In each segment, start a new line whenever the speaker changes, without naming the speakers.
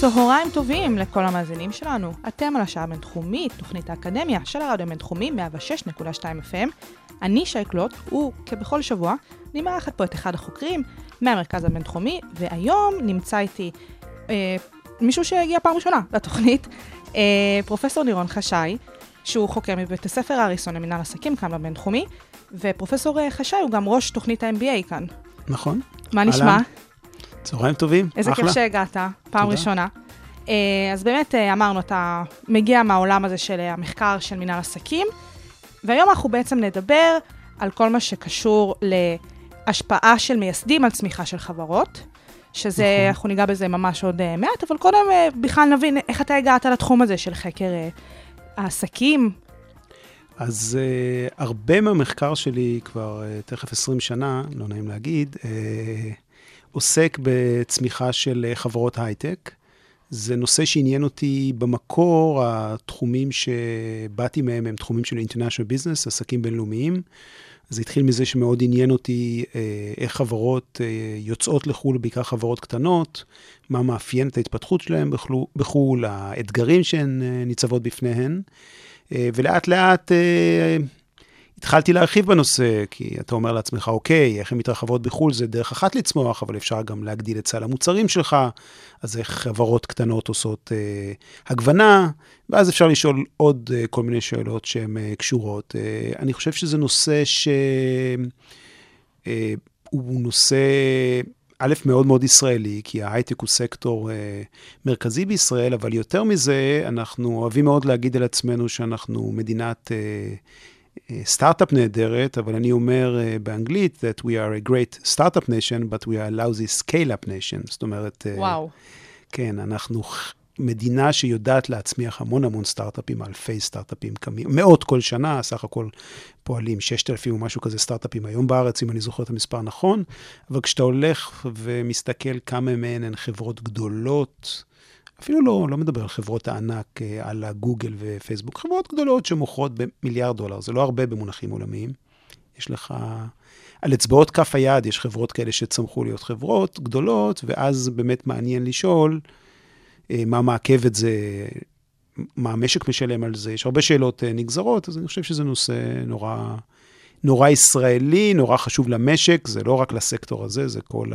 צהריים טובים לכל המאזינים שלנו. אתם על השעה הבינתחומית, תוכנית האקדמיה של הרדיו הבינתחומי 106.2 FM. אני שי קלוט, וכבכל שבוע, אני מארחת פה את אחד החוקרים מהמרכז הבינתחומי, והיום נמצא איתי אה, מישהו שהגיע פעם ראשונה לתוכנית, אה, פרופסור לירון חשאי, שהוא חוקר מבית הספר האריסון למנהל עסקים כאן בבינתחומי, ופרופסור אה, חשאי הוא גם ראש תוכנית ה-MBA כאן.
נכון.
מה נשמע?
צהריים טובים,
איזה
אחלה.
כיף שהגעת, פעם
תודה.
ראשונה. אה, אז באמת אה, אמרנו, אתה מגיע מהעולם הזה של אה, המחקר של מנהל עסקים, והיום אנחנו בעצם נדבר על כל מה שקשור להשפעה של מייסדים על צמיחה של חברות, שזה,
נכון.
אנחנו ניגע בזה ממש עוד מעט, אבל קודם בכלל נבין איך אתה הגעת לתחום הזה של חקר העסקים.
אז uh, הרבה מהמחקר שלי כבר uh, תכף 20 שנה, לא נעים להגיד, uh, עוסק בצמיחה של uh, חברות הייטק. זה נושא שעניין אותי במקור, התחומים שבאתי מהם הם תחומים של International Business, עסקים בינלאומיים. זה התחיל מזה שמאוד עניין אותי אה, איך חברות אה, יוצאות לחו"ל, בעיקר חברות קטנות, מה מאפיין את ההתפתחות בחלו- בחו"ל, האתגרים שהן אה, ניצבות בפניהן. אה, ולאט לאט אה, התחלתי להרחיב בנושא, כי אתה אומר לעצמך, אוקיי, איך הן מתרחבות בחו"ל זה דרך אחת לצמוח, אבל אפשר גם להגדיל את סל המוצרים שלך, אז איך חברות קטנות עושות אה, הגוונה, ואז אפשר לשאול עוד אה, כל מיני שאלות שהן אה, קשורות. אה, אני חושב שזה נושא ש... אה, נושא, א', מאוד מאוד ישראלי, כי ההייטק הוא סקטור אה, מרכזי בישראל, אבל יותר מזה, אנחנו אוהבים מאוד להגיד על עצמנו שאנחנו מדינת אה, סטארט-אפ נהדרת, אבל אני אומר אה, באנגלית that we are a great startup nation, but we are a lousy scale-up nation. זאת אומרת, אה,
וואו.
כן, אנחנו מדינה שיודעת להצמיח המון המון סטארט-אפים, אלפי סטארט-אפים קמים, מאות כל שנה, סך הכל פועלים 6,000 או משהו כזה סטארט-אפים היום בארץ, אם אני זוכר את המספר נכון, אבל כשאתה הולך ומסתכל כמה מהן הן חברות גדולות, אפילו לא, לא מדבר על חברות הענק, אה, על הגוגל ופייסבוק, חברות גדולות שמוכרות במיליארד דולר, זה לא הרבה במונחים עולמיים. יש לך, על אצבעות כף היד יש חברות כאלה שצמחו להיות חברות גדולות, ואז באמת מעניין לשאול אה, מה מעכב את זה, מה המשק משלם על זה, יש הרבה שאלות אה, נגזרות, אז אני חושב שזה נושא נורא, נורא ישראלי, נורא חשוב למשק, זה לא רק לסקטור הזה, זה כל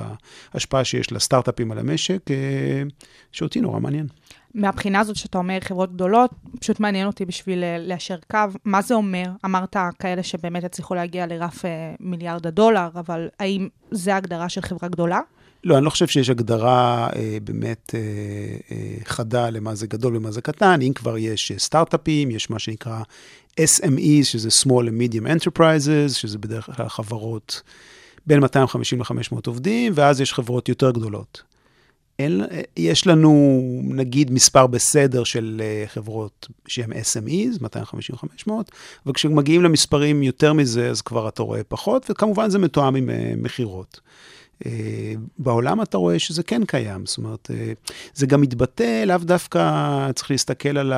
ההשפעה שיש לסטארט-אפים על המשק, אה, שאותי נורא מעניין.
מהבחינה הזאת שאתה אומר חברות גדולות, פשוט מעניין אותי בשביל אה, ליישר קו. מה זה אומר? אמרת כאלה שבאמת הצליחו להגיע לרף אה, מיליארד הדולר, אבל האם זה ההגדרה של חברה גדולה?
לא, אני לא חושב שיש הגדרה אה, באמת אה, אה, חדה למה זה גדול ומה זה קטן. אם כבר יש סטארט-אפים, יש מה שנקרא SMEs, שזה Small and Medium Enterprises, שזה בדרך כלל חברות בין 250 ל-500 עובדים, ואז יש חברות יותר גדולות. אין, יש לנו, נגיד, מספר בסדר של אה, חברות שהן SMEs, 250-500, אבל כשמגיעים למספרים יותר מזה, אז כבר אתה רואה פחות, וכמובן זה מתואם עם אה, מכירות. אה, בעולם אתה רואה שזה כן קיים, זאת אומרת, אה, זה גם מתבטא, לאו דווקא צריך להסתכל על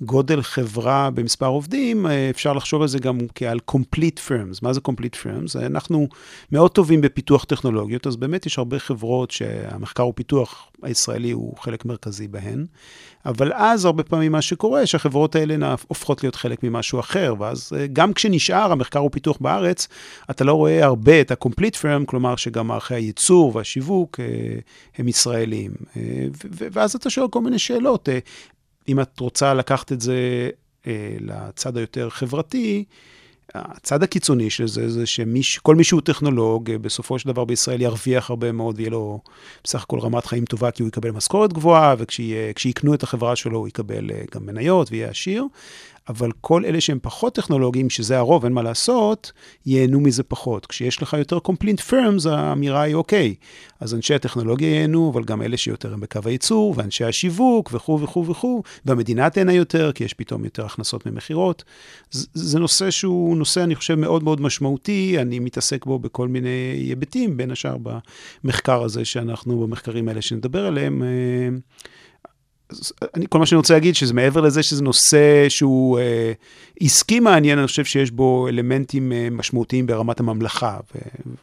הגודל חברה במספר עובדים, אה, אפשר לחשוב על זה גם כעל complete firms. מה זה complete firms? אנחנו מאוד טובים בפיתוח טכנולוגיות, אז באמת יש הרבה חברות שהמחקר ופיתוח הישראלי הוא חלק מרכזי בהן, אבל אז הרבה פעמים מה שקורה, שהחברות האלה הופכות להיות חלק ממשהו אחר, ואז אה, גם כשנשאר המחקר ופיתוח בארץ, אתה לא רואה הרבה את ה-complete firm, כלומר שגם מערכי הייצור והשיווק אה, הם ישראלים. אה, ואז אתה שואל כל מיני שאלות. אם את רוצה לקחת את זה לצד היותר חברתי, הצד הקיצוני של זה, זה שכל מי שהוא טכנולוג, אה, בסופו של דבר בישראל ירוויח הרבה מאוד, ויהיה לו בסך הכל רמת חיים טובה, כי הוא יקבל משכורת גבוהה, וכשיקנו את החברה שלו הוא יקבל אה, גם מניות ויהיה עשיר. אבל כל אלה שהם פחות טכנולוגיים, שזה הרוב, אין מה לעשות, ייהנו מזה פחות. כשיש לך יותר complete firms, האמירה היא אוקיי. אז אנשי הטכנולוגיה ייהנו, אבל גם אלה שיותר הם בקו הייצור, ואנשי השיווק, וכו' וכו' וכו', והמדינה תהנה יותר, כי יש פתאום יותר הכנסות ממכירות. זה, זה נושא שהוא נושא, אני חושב, מאוד מאוד משמעותי, אני מתעסק בו בכל מיני היבטים, בין השאר במחקר הזה שאנחנו, במחקרים האלה שנדבר עליהם. אה, אני, כל מה שאני רוצה להגיד, שזה מעבר לזה שזה נושא שהוא אה, עסקי מעניין, אני חושב שיש בו אלמנטים אה, משמעותיים ברמת הממלכה,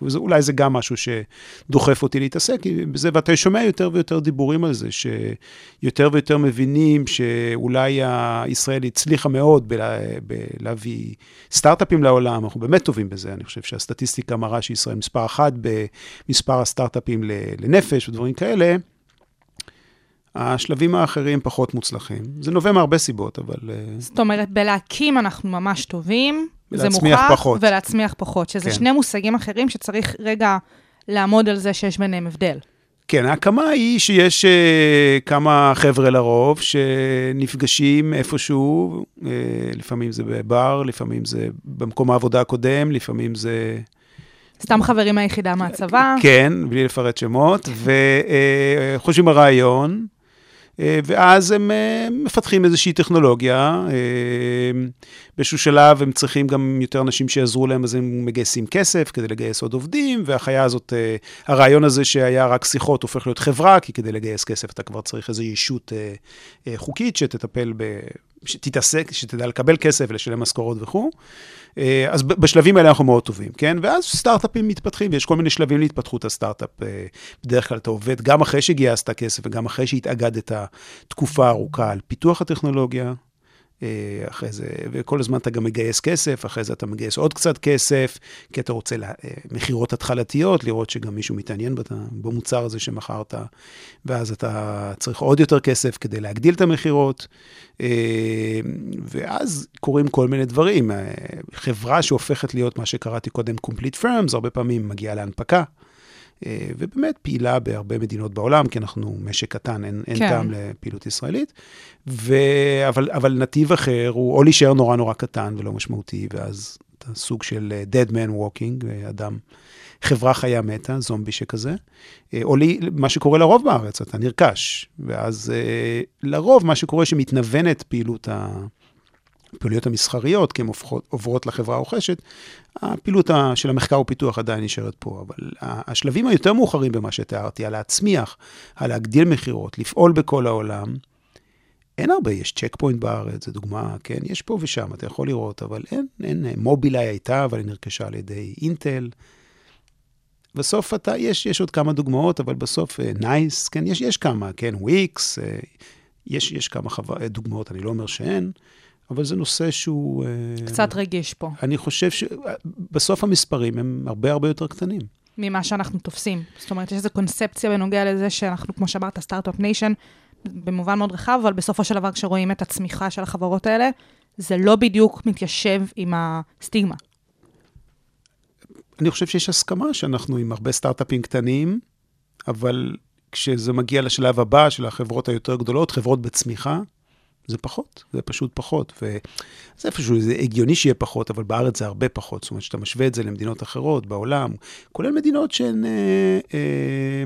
ואולי זה גם משהו שדוחף אותי להתעסק בזה, ואתה שומע יותר ויותר דיבורים על זה, שיותר ויותר מבינים שאולי ישראל הצליחה מאוד בלה, בלהביא סטארט-אפים לעולם, אנחנו באמת טובים בזה, אני חושב שהסטטיסטיקה מראה שישראל מספר אחת במספר הסטארט-אפים לנפש ודברים כאלה. השלבים האחרים פחות מוצלחים. זה נובע מהרבה סיבות, אבל... אה,
זאת אומרת, בלהקים אנחנו ממש טובים, זה מוכח,
פחות.
ולהצמיח פחות, שזה
כן.
שני מושגים אחרים שצריך רגע לעמוד על זה שיש ביניהם הבדל.
כן, ההקמה היא שיש uh, כמה חבר'ה לרוב שנפגשים איפשהו, uh, לפעמים זה בבר, לפעמים זה במקום העבודה הקודם, לפעמים זה...
סתם חברים מהיחידה מהצבא.
כן, בלי לפרט שמות, וחושבים על רעיון, אה, ואז הם אה, מפתחים איזושהי טכנולוגיה. אה, באיזשהו שלב הם צריכים גם יותר אנשים שיעזרו להם, אז הם מגייסים כסף כדי לגייס עוד עובדים, והחיה הזאת, הרעיון הזה שהיה רק שיחות הופך להיות חברה, כי כדי לגייס כסף אתה כבר צריך איזו ישות חוקית שתטפל ב... שתתעסק, שתדע לקבל כסף ולשלם משכורות וכו'. אז בשלבים האלה אנחנו מאוד טובים, כן? ואז סטארט-אפים מתפתחים, ויש כל מיני שלבים להתפתחות הסטארט-אפ. בדרך כלל אתה עובד גם אחרי שגייסת כסף וגם אחרי שהתאגדת תקופה ארוכה על פיתוח הטכנולוגיה, אחרי זה, וכל הזמן אתה גם מגייס כסף, אחרי זה אתה מגייס עוד קצת כסף, כי אתה רוצה לה, מכירות התחלתיות, לראות שגם מישהו מתעניין במוצר הזה שמכרת, ואז אתה צריך עוד יותר כסף כדי להגדיל את המכירות, ואז קורים כל מיני דברים. חברה שהופכת להיות מה שקראתי קודם Complete Firms, הרבה פעמים מגיעה להנפקה. ובאמת פעילה בהרבה מדינות בעולם, כי אנחנו משק קטן, אין, כן. אין טעם לפעילות ישראלית. ו... אבל, אבל נתיב אחר הוא או להישאר נורא נורא קטן ולא משמעותי, ואז אתה סוג של dead man walking, אדם, חברה חיה מתה, זומבי שכזה, או לי, מה שקורה לרוב בארץ, אתה נרכש, ואז לרוב מה שקורה שמתנוונת פעילות ה... הפעילויות המסחריות, כי הן עוברות לחברה הרוכשת, הפעילות של המחקר ופיתוח עדיין נשארת פה, אבל השלבים היותר מאוחרים במה שתיארתי, על להצמיח, על להגדיל מכירות, לפעול בכל העולם, אין הרבה, יש צ'ק פוינט בארץ, זו דוגמה, כן, יש פה ושם, אתה יכול לראות, אבל אין, אין, מובילאיי הייתה, אבל היא נרכשה על ידי אינטל. בסוף אתה, יש, יש עוד כמה דוגמאות, אבל בסוף נייס, אה, כן, יש, יש כמה, כן, וויקס, אה, יש, יש כמה חבר, דוגמאות, אני לא אומר שאין. אבל זה נושא שהוא...
קצת רגיש פה.
אני חושב שבסוף המספרים הם הרבה הרבה יותר קטנים.
ממה שאנחנו תופסים. זאת אומרת, יש איזו קונספציה בנוגע לזה שאנחנו, כמו שאמרת, start-up nation, במובן מאוד רחב, אבל בסופו של דבר, כשרואים את הצמיחה של החברות האלה, זה לא בדיוק מתיישב עם הסטיגמה.
אני חושב שיש הסכמה שאנחנו עם הרבה סטארט-אפים קטנים, אבל כשזה מגיע לשלב הבא של החברות היותר גדולות, חברות בצמיחה, זה פחות, זה פשוט פחות. וזה איפשהו, זה הגיוני שיהיה פחות, אבל בארץ זה הרבה פחות. זאת אומרת, כשאתה משווה את זה למדינות אחרות בעולם, כולל מדינות שהן אה, אה,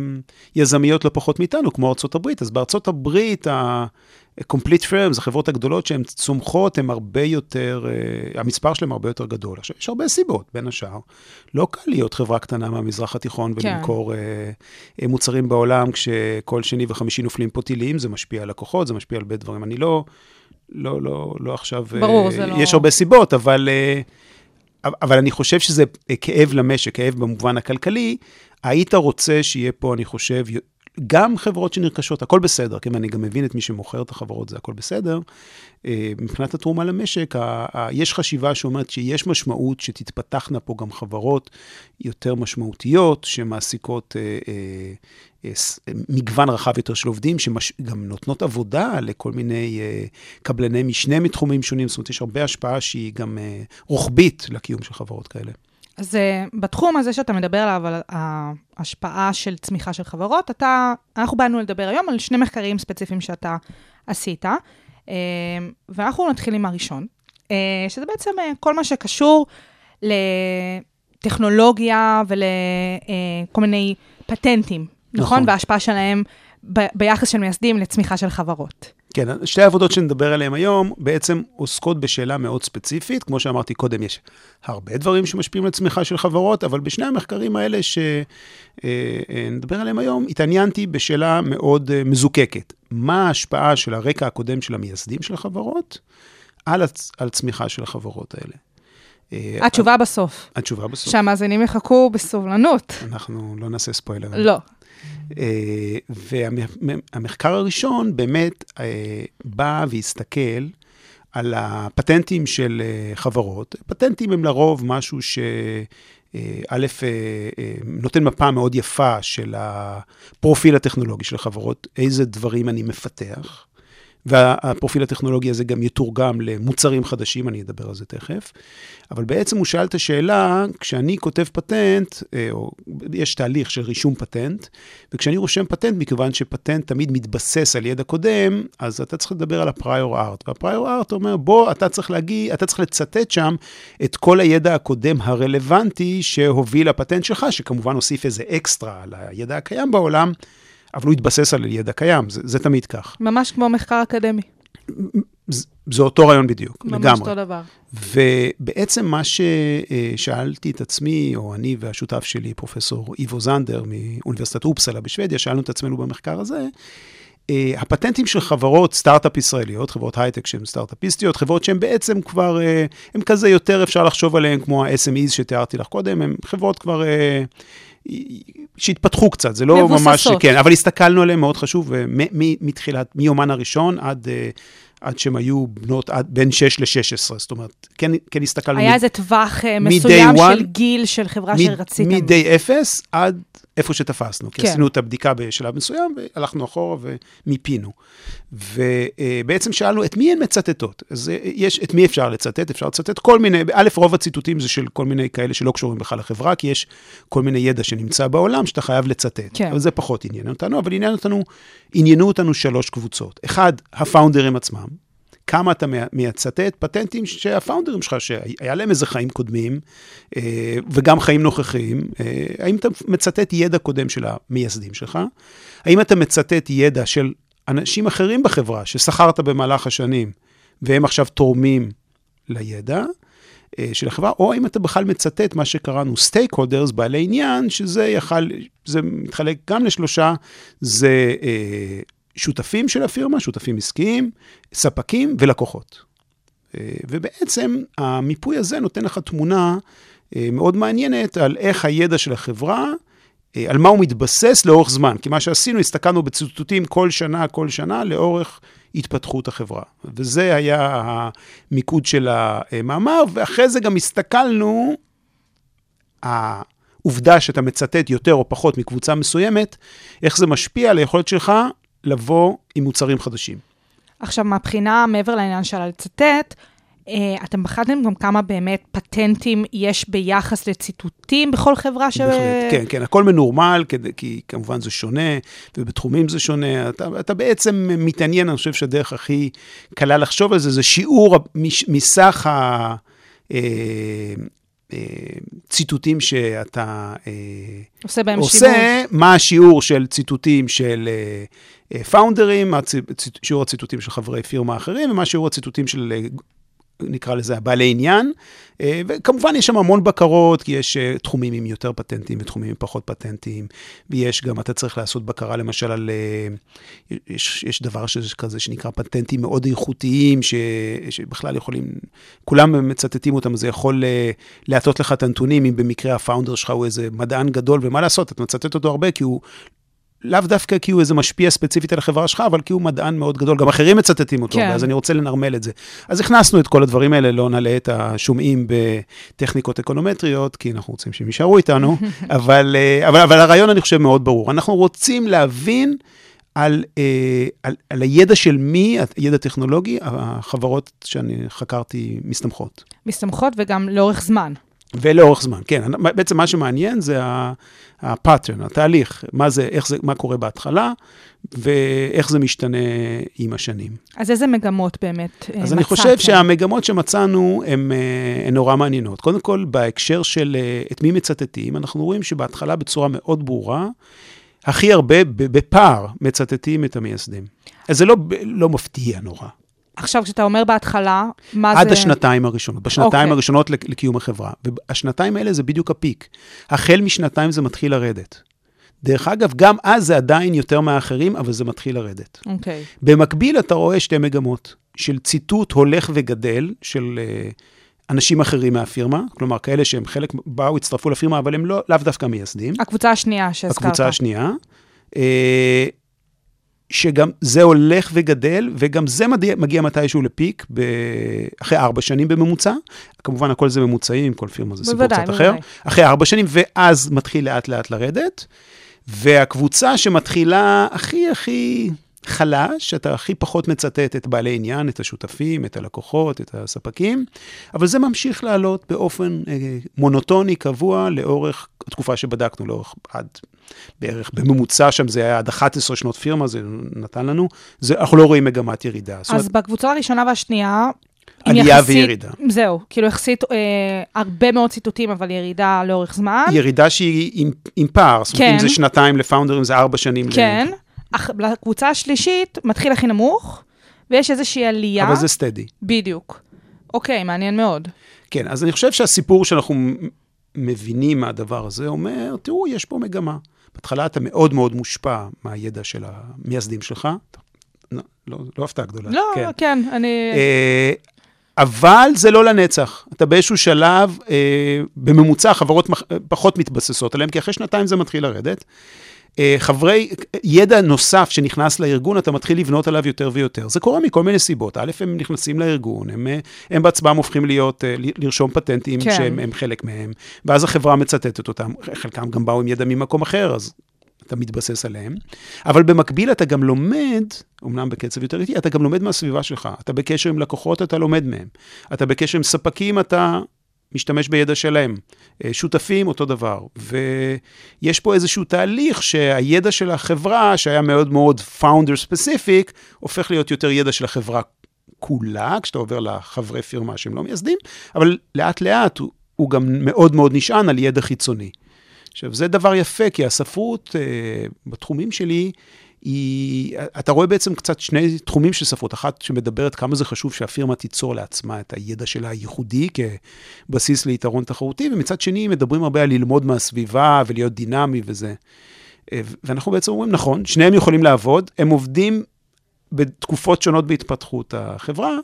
יזמיות לא פחות מאיתנו, כמו ארה"ב, אז בארצות הברית, ה... complete firms, החברות הגדולות שהן צומחות, הן הרבה יותר, uh, המספר שלהן הרבה יותר גדול. עכשיו, יש הרבה סיבות, בין השאר. לא קל להיות חברה קטנה מהמזרח התיכון כן. ולמכור uh, מוצרים בעולם, כשכל שני וחמישי נופלים פה טילים, זה משפיע על לקוחות, זה משפיע על הרבה דברים. אני לא, לא, לא, לא עכשיו...
ברור, זה לא...
יש הרבה סיבות, אבל... אבל אני חושב שזה כאב למשק, כאב במובן הכלכלי. היית רוצה שיהיה פה, אני חושב, גם חברות שנרכשות, הכל בסדר, כן, ואני גם מבין את מי שמוכר את החברות, זה הכל בסדר. אה, מבחינת התרומה למשק, יש חשיבה שאומרת שיש משמעות שתתפתחנה פה גם חברות יותר משמעותיות, שמעסיקות אה, אה, מגוון רחב יותר של עובדים, שגם נותנות עבודה לכל מיני קבלני משנה מתחומים שונים, זאת אומרת, יש הרבה השפעה שהיא גם רוחבית לקיום של חברות כאלה.
אז בתחום הזה שאתה מדבר עליו, על ההשפעה של צמיחה של חברות, אתה, אנחנו באנו לדבר היום על שני מחקרים ספציפיים שאתה עשית, uh, ואנחנו נתחיל עם הראשון, אה, שזה בעצם אה, כל מה שקשור לטכנולוגיה ולכל מיני פטנטים, נכון?
נכון.
וההשפעה שלהם ב- ביחס של מייסדים לצמיחה של חברות.
כן, שתי העבודות שנדבר עליהן היום בעצם עוסקות בשאלה מאוד ספציפית. כמו שאמרתי קודם, יש הרבה דברים שמשפיעים על צמיחה של חברות, אבל בשני המחקרים האלה שנדבר עליהם היום, התעניינתי בשאלה מאוד אה, מזוקקת. מה ההשפעה של הרקע הקודם של המייסדים של החברות על, הצ... על צמיחה של החברות האלה? אה,
התשובה בסוף,
התשובה בסוף.
שהמאזינים יחכו בסובלנות.
אנחנו לא נעשה ספוילר.
לא.
והמחקר הראשון באמת אה, בא והסתכל על הפטנטים של אה, חברות. פטנטים הם לרוב משהו ש... אה, א', אה, אה, נותן מפה מאוד יפה של הפרופיל הטכנולוגי של החברות, איזה דברים אני מפתח, והפרופיל הטכנולוגי הזה גם יתורגם למוצרים חדשים, אני אדבר על זה תכף. אבל בעצם הוא שאל את השאלה, כשאני כותב פטנט, אה, או יש תהליך של רישום פטנט, וכשאני רושם פטנט, מכיוון שפטנט תמיד מתבסס על ידע קודם, אז אתה צריך לדבר על הפריור ארט. והפריור ארט אומר, בוא, אתה צריך להגיד, אתה צריך לצטט שם את כל הידע הקודם הרלוונטי שהוביל לפטנט שלך, שכמובן הוסיף איזה אקסטרה על הידע הקיים בעולם, אבל הוא התבסס על ידע קיים, זה, זה תמיד כך.
ממש כמו מחקר אקדמי.
זה, זה אותו רעיון בדיוק,
ממש
לגמרי.
אותו דבר.
ובעצם מה ששאלתי את עצמי, או אני והשותף שלי, פרופסור איבו זנדר מאוניברסיטת אופסלה בשוודיה, שאלנו את עצמנו במחקר הזה, אה, הפטנטים של חברות סטארט-אפ ישראליות, חברות הייטק שהן סטארט-אפיסטיות, חברות שהן בעצם כבר, אה, הן כזה יותר אפשר לחשוב עליהן כמו ה-SMEs שתיארתי לך קודם, הן חברות כבר אה, שהתפתחו קצת, זה לא ממש,
מבוססות.
כן, אבל הסתכלנו עליהן מאוד חשוב, מתחילת, מיומן הראשון עד... אה, עד שהן היו בנות עד בין 6 ל-16, זאת אומרת, כן, כן הסתכלנו...
היה
מ-
איזה טווח אה, מסוים
one,
של גיל של חברה
מ-
שרציתם.
מ-day 0 עד איפה שתפסנו. כי
כן.
עשינו את הבדיקה בשלב מסוים, והלכנו אחורה ומיפינו. ובעצם שאלנו את מי הן מצטטות. אז אה, יש, את מי אפשר לצטט? אפשר לצטט כל מיני, א', רוב הציטוטים זה של כל מיני כאלה שלא קשורים בכלל לחברה, כי יש כל מיני ידע שנמצא בעולם שאתה חייב לצטט.
כן.
אבל זה פחות עניין אותנו, אבל עניין אותנו, עניינו אותנו שלוש קבוצות. אחד, הפאונדרים עצמם. כמה אתה מצטט פטנטים שהפאונדרים שלך, שהיה להם איזה חיים קודמים, אה, וגם חיים נוכחיים, אה, האם אתה מצטט ידע קודם של המייסדים שלך? האם אתה מצטט ידע של אנשים אחרים בחברה ששכרת במהלך השנים, והם עכשיו תורמים לידע אה, של החברה, או האם אתה בכלל מצטט מה שקראנו סטייק הולדרס, בעלי עניין, שזה יכל, זה מתחלק גם לשלושה, זה אה, שותפים של הפירמה, שותפים עסקיים, ספקים ולקוחות. אה, ובעצם המיפוי הזה נותן לך תמונה אה, מאוד מעניינת על איך הידע של החברה, אה, על מה הוא מתבסס לאורך זמן. כי מה שעשינו, הסתכלנו בציטוטים כל שנה, כל שנה, לאורך התפתחות החברה. וזה היה המיקוד של המאמר, ואחרי זה גם הסתכלנו, העובדה שאתה מצטט יותר או פחות מקבוצה מסוימת, איך זה משפיע על היכולת שלך לבוא עם מוצרים חדשים.
עכשיו, מהבחינה, מעבר לעניין של לצטט, אה, אתם בחנתם גם כמה באמת פטנטים יש ביחס לציטוטים בכל חברה ש...
בהחלט, כן, כן, הכל מנורמל, כי כמובן זה שונה, ובתחומים זה שונה. אתה, אתה בעצם מתעניין, אני חושב שהדרך הכי קלה לחשוב על זה, זה שיעור מסך ה... אה, אה, ציטוטים שאתה
עושה בהם שימוש.
עושה, מה השיעור של ציטוטים של פאונדרים, מה צי- ציט- שיעור הציטוטים של חברי פירמה אחרים, ומה שיעור הציטוטים של, אה, נקרא לזה, הבעלי עניין. אה, וכמובן, יש שם המון בקרות, כי יש אה, תחומים עם יותר פטנטים ותחומים עם פחות פטנטים, ויש גם, אתה צריך לעשות בקרה למשל על, אה, יש, יש דבר כזה שנקרא פטנטים מאוד איכותיים, ש, שבכלל יכולים, כולם מצטטים אותם, זה יכול אה, להטות לך את הנתונים, אם במקרה הפאונדר שלך הוא איזה מדען גדול, ומה לעשות, אתה מצטט אותו הרבה, כי הוא... לאו דווקא כי הוא איזה משפיע ספציפית על החברה שלך, אבל כי הוא מדען מאוד גדול, גם אחרים מצטטים אותו,
כן.
אז אני רוצה לנרמל את זה. אז הכנסנו את כל הדברים האלה, לא נעלה את השומעים בטכניקות אקונומטריות, כי אנחנו רוצים שהם יישארו איתנו, אבל, אה, אבל, אבל הרעיון, אני חושב, מאוד ברור. אנחנו רוצים להבין על, אה, על, על הידע של מי, הידע טכנולוגי, החברות שאני חקרתי מסתמכות.
מסתמכות וגם לאורך זמן.
ולאורך זמן, כן. בעצם מה שמעניין זה הפאטרן, התהליך, מה, זה, זה, מה קורה בהתחלה, ואיך זה משתנה עם השנים.
אז איזה מגמות באמת אה, מצאתם?
אז אני חושב שהמגמות שמצאנו הן נורא מעניינות. קודם כל, בהקשר של אה, את מי מצטטים, אנחנו רואים שבהתחלה בצורה מאוד ברורה, הכי הרבה בפער מצטטים את המייסדים. אז זה לא, לא מפתיע נורא.
עכשיו, כשאתה אומר בהתחלה, מה
עד
זה...
עד השנתיים הראשונות, בשנתיים
אוקיי.
okay. הראשונות לקיום החברה. והשנתיים האלה זה בדיוק הפיק. החל משנתיים זה מתחיל לרדת. דרך אגב, גם אז זה עדיין יותר מהאחרים, אבל זה מתחיל לרדת.
אוקיי.
במקביל, אתה רואה שתי מגמות של ציטוט הולך וגדל של uh, אנשים אחרים מהפירמה, כלומר, כאלה שהם חלק, באו, הצטרפו לפירמה, אבל הם לא, לאו דווקא מייסדים.
הקבוצה השנייה שהזכרת.
הקבוצה השנייה. Uh, שגם זה הולך וגדל, וגם זה מגיע, מגיע מתישהו לפיק, ב... אחרי ארבע שנים בממוצע. כמובן, הכל זה ממוצעים, כל פירמה זה סיפור קצת
בוודאי.
אחר. אחרי ארבע שנים, ואז מתחיל לאט לאט לרדת. והקבוצה שמתחילה הכי הכי חלש, אתה הכי פחות מצטט את בעלי עניין, את השותפים, את הלקוחות, את הספקים, אבל זה ממשיך לעלות באופן אה, מונוטוני, קבוע, לאורך התקופה שבדקנו, לאורך עד בערך, בממוצע שם זה היה עד 11 שנות פירמה, זה נתן לנו, זה, אנחנו לא רואים מגמת ירידה.
אז
אומרת,
בקבוצה הראשונה והשנייה...
עלייה
יחסית-
וירידה.
זהו, כאילו יחסית אה, הרבה מאוד ציטוטים, אבל ירידה לאורך זמן.
ירידה שהיא עם, עם פער, זאת אומרת,
כן.
אם זה שנתיים לפאונדרים, זה ארבע שנים. ל-
כן. אך לקבוצה השלישית מתחיל הכי נמוך, ויש איזושהי עלייה.
אבל זה סטדי.
בדיוק. אוקיי, מעניין מאוד.
כן, אז אני חושב שהסיפור שאנחנו מבינים מהדבר הזה אומר, תראו, יש פה מגמה. בהתחלה אתה מאוד מאוד מושפע מהידע של המייסדים שלך. לא, לא, לא הפתעה גדולה.
לא,
כן.
כן, אני...
אה, אבל זה לא לנצח. אתה באיזשהו שלב, אה, בממוצע, חברות מח- פחות מתבססות עליהן, כי אחרי שנתיים זה מתחיל לרדת. אה, חברי, ידע נוסף שנכנס לארגון, אתה מתחיל לבנות עליו יותר ויותר. זה קורה מכל מיני סיבות. א', הם נכנסים לארגון, הם, אה, הם בעצמם הופכים להיות, אה, לרשום פטנטים
כן.
שהם הם חלק מהם, ואז החברה מצטטת אותם. חלקם גם באו עם ידע ממקום אחר, אז אתה מתבסס עליהם. אבל במקביל אתה גם לומד, אמנם בקצב יותר איטי, אתה גם לומד מהסביבה שלך. אתה בקשר עם לקוחות, אתה לומד מהם. אתה בקשר עם ספקים, אתה משתמש בידע שלהם. אה, שותפים, אותו דבר. ויש פה איזשהו תהליך שהידע של החברה, שהיה מאוד מאוד founder specific, הופך להיות יותר ידע של החברה כולה, כשאתה עובר לחברי פירמה שהם לא מייסדים, אבל לאט לאט הוא, הוא גם מאוד מאוד נשען על ידע חיצוני. עכשיו, זה דבר יפה, כי הספרות אה, בתחומים שלי, היא, אתה רואה בעצם קצת שני תחומים של ספרות. אחת שמדברת כמה זה חשוב שהפירמה תיצור לעצמה את הידע שלה הייחודי כבסיס ליתרון תחרותי, ומצד שני מדברים הרבה על ללמוד מהסביבה ולהיות דינמי וזה. אה, ואנחנו בעצם אומרים, נכון, שניהם יכולים לעבוד, הם עובדים בתקופות שונות בהתפתחות החברה,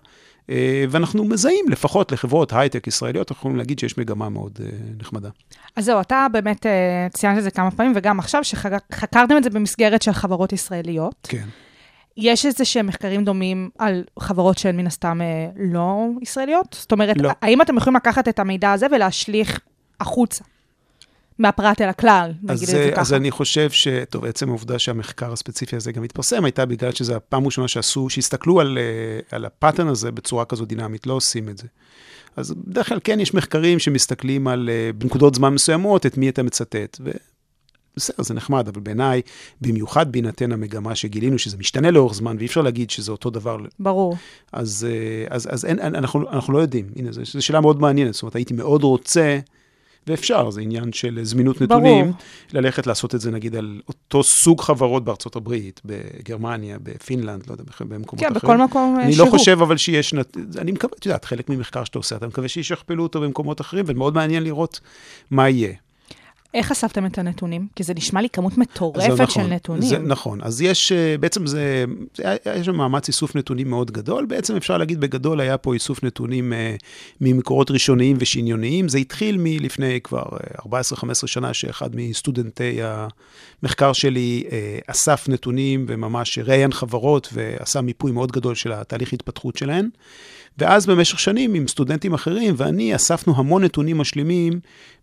ואנחנו מזהים, לפחות לחברות הייטק ישראליות, אנחנו יכולים להגיד שיש מגמה מאוד אה, נחמדה.
אז זהו, אתה באמת אה, ציינת את זה כמה פעמים, וגם עכשיו, שחקרתם את זה במסגרת של חברות ישראליות.
כן.
יש איזה שהם מחקרים דומים על חברות שהן מן הסתם אה, לא ישראליות? זאת אומרת,
לא.
האם אתם יכולים לקחת את המידע הזה ולהשליך החוצה? מהפרט אל הכלל, נגיד את זה
אה,
ככה.
אז אני חושב ש... טוב, עצם העובדה שהמחקר הספציפי הזה גם התפרסם, הייתה בגלל שזו הפעם הראשונה שעשו, שהסתכלו על, אה, על הפאטרן הזה בצורה כזו דינמית, לא עושים את זה. אז בדרך כלל כן יש מחקרים שמסתכלים על, אה, בנקודות זמן מסוימות, את מי אתה מצטט. ו... בסדר, זה נחמד, אבל בעיניי, במיוחד בהינתן המגמה שגילינו, שזה משתנה לאורך זמן, ואי אפשר להגיד שזה אותו דבר,
ברור.
אז, אז, אז אין, אנחנו, אנחנו לא יודעים. הנה, זו, זו שאלה מאוד מעניינת. זאת אומרת, הייתי מאוד רוצה, ואפשר, זה עניין של זמינות נתונים,
ברור.
ללכת לעשות את זה, נגיד, על אותו סוג חברות בארצות הברית, בגרמניה, בפינלנד, לא יודע, במקומות
כן,
אחרים.
בכל מקום אה,
אני
שהוא.
לא חושב אבל שיש, נת- אני מקווה, את יודעת, חלק ממחקר שאתה עושה, אתה מקווה שישכפלו אותו במקומות אחרים, ומאוד מעניין לראות מה יהיה.
איך אספתם את הנתונים? כי זה נשמע לי כמות מטורפת
נכון,
של נתונים.
זה נכון. אז יש, אה, בעצם זה, זה היה- יש שם מאמץ איסוף נתונים מאוד גדול. בעצם אפשר להגיד בגדול, היה פה איסוף נתונים אה, ממקורות ראשוניים ושניוניים. זה התחיל מלפני כבר אה, 14-15 שנה, שאחד מסטודנטי המחקר שלי אה, אסף נתונים וממש ראיין חברות ועשה מיפוי מאוד גדול של התהליך התפתחות שלהן. ואז במשך שנים עם סטודנטים אחרים ואני אספנו המון נתונים משלימים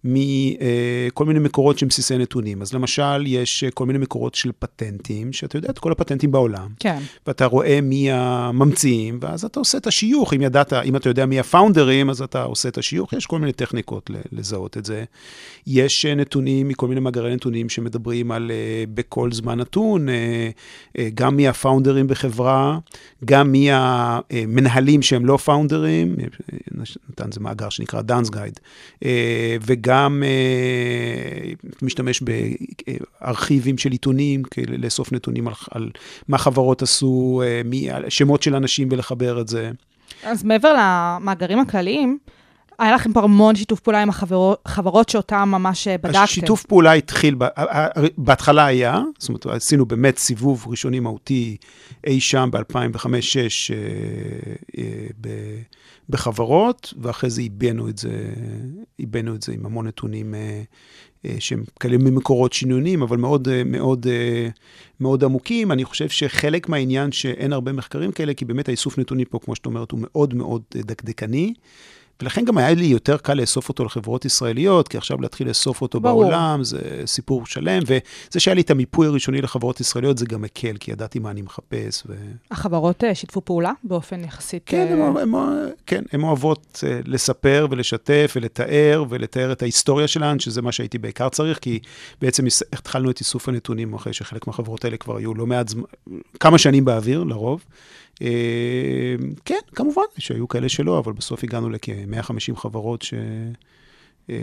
מכל מיני מקורות שהם בסיסי נתונים. אז למשל, יש אה, כל מיני מקורות של פטנטים, שאתה יודע את כל הפטנטים בעולם.
כן.
ואתה רואה מי הממציאים, ואז אתה עושה את השיוך. אם ידעת, אם אתה יודע מי הפאונדרים, אז אתה עושה את השיוך. יש כל מיני טכניקות לזהות את זה. יש אה, נתונים מכל מיני מאגרי נתונים שמדברים על אה, בכל זמן נתון, אה, אה, גם מי הפאונדרים בחברה, גם מי המנהלים שהם לא פאונדרים, אה, נתן זה מאגר שנקרא דאנס גייד, וגם אה, משתמש בארכיבים של עיתונים, כדי לאסוף נתונים על, על מה חברות עשו, אה, מי, שמות של אנשים ולחבר את זה.
אז מעבר למאגרים הכלליים, היה לכם פה המון שיתוף פעולה עם החברות, חברות שאותן ממש אה, בדקתם.
השיתוף פעולה התחיל, בהתחלה היה, זאת אומרת, עשינו באמת סיבוב ראשוני מהותי אי שם ב-2005-2006 בחברות, ואחרי זה עיבנו את זה, עיבנו את זה עם המון נתונים אה, אה, שהם כאלה ממקורות שניוניים, אבל מאוד, אה, מאוד, מאוד עמוקים. אני חושב שחלק מהעניין שאין הרבה מחקרים כאלה, כי באמת האיסוף נתונים פה, כמו שאת אומרת, הוא מאוד מאוד דקדקני. ולכן גם היה לי יותר קל לאסוף אותו לחברות ישראליות, כי עכשיו להתחיל לאסוף אותו
ברור.
בעולם, זה סיפור שלם, וזה שהיה לי את המיפוי הראשוני לחברות ישראליות, זה גם מקל, כי ידעתי מה אני מחפש. ו...
החברות אה, שיתפו פעולה באופן יחסית...
כן,
אה,
הן אוהב- הן אוהב- כן, אוהבות אה, לספר ולשתף ולתאר, ולתאר את ההיסטוריה שלהן, שזה מה שהייתי בעיקר צריך, כי בעצם התחלנו את איסוף הנתונים אחרי שחלק מהחברות האלה כבר היו לא מעט זמן, כמה שנים באוויר, לרוב. אה, כן, כמובן שהיו כאלה שלא, אבל בסוף הגענו לכ-150 חברות ש... אה,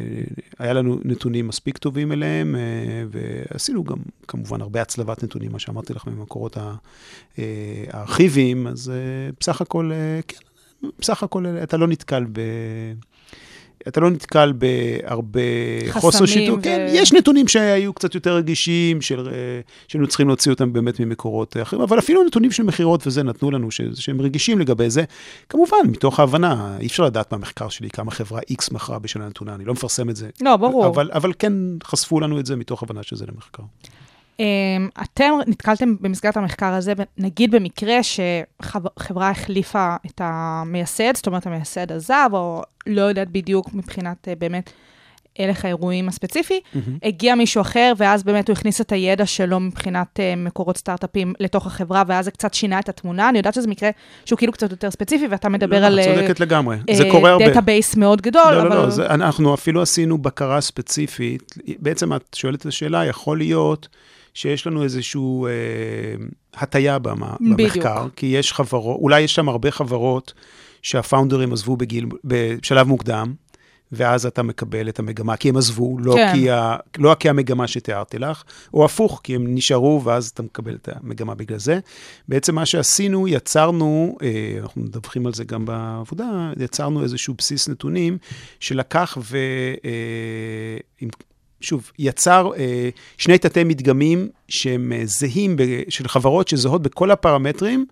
היה לנו נתונים מספיק טובים אליהם, אה, ועשינו גם כמובן הרבה הצלבת נתונים, מה שאמרתי לך ממקורות הארכיביים, אז בסך הכל, כן, בסך הכל אתה לא נתקל ב... אתה לא נתקל בהרבה חוסר
חסמים
שיתוף.
ו-
כן, יש נתונים שהיו קצת יותר רגישים, של, אה, שהיינו צריכים להוציא אותם באמת ממקורות אחרים, אבל אפילו נתונים של מכירות וזה נתנו לנו, ש, שהם רגישים לגבי זה. כמובן, מתוך ההבנה, אי אפשר לדעת מהמחקר שלי כמה חברה X מכרה בשנה נתונה, אני לא מפרסם את זה.
לא, ברור.
אבל, אבל כן חשפו לנו את זה מתוך הבנה שזה למחקר.
אמ, אתם נתקלתם במסגרת המחקר הזה, נגיד במקרה שחברה החליפה את המייסד, זאת אומרת המייסד עזב, או לא יודעת בדיוק מבחינת אה, באמת הלך האירועים הספציפי, הגיע מישהו אחר, ואז באמת הוא הכניס את הידע שלו מבחינת אה, מקורות סטארט-אפים לתוך החברה, ואז זה קצת שינה את התמונה. אני יודעת שזה מקרה שהוא כאילו קצת יותר ספציפי, ואתה מדבר
לא,
על
את
אה,
צודקת לגמרי, זה קורה הרבה.
database מאוד גדול,
לא,
אבל...
לא, לא, זה, אנחנו אפילו עשינו בקרה ספציפית. בעצם את שואלת את השאלה, יכול להיות שיש לנו איזושהי אה, הטיה במה,
בדיוק.
במחקר, כי יש חברות, אולי יש שם הרבה חברות שהפאונדרים עזבו בגיל, בשלב מוקדם, ואז אתה מקבל את המגמה, כי הם עזבו, לא,
כן.
כי, ה, לא כי המגמה שתיארתי לך, או הפוך, כי הם נשארו, ואז אתה מקבל את המגמה בגלל זה. בעצם מה שעשינו, יצרנו, אה, אנחנו מדווחים על זה גם בעבודה, יצרנו איזשהו בסיס נתונים שלקח ו... אה, שוב, יצר אה, שני תתי מדגמים שהם אה, זהים, ב, של חברות שזהות בכל הפרמטרים,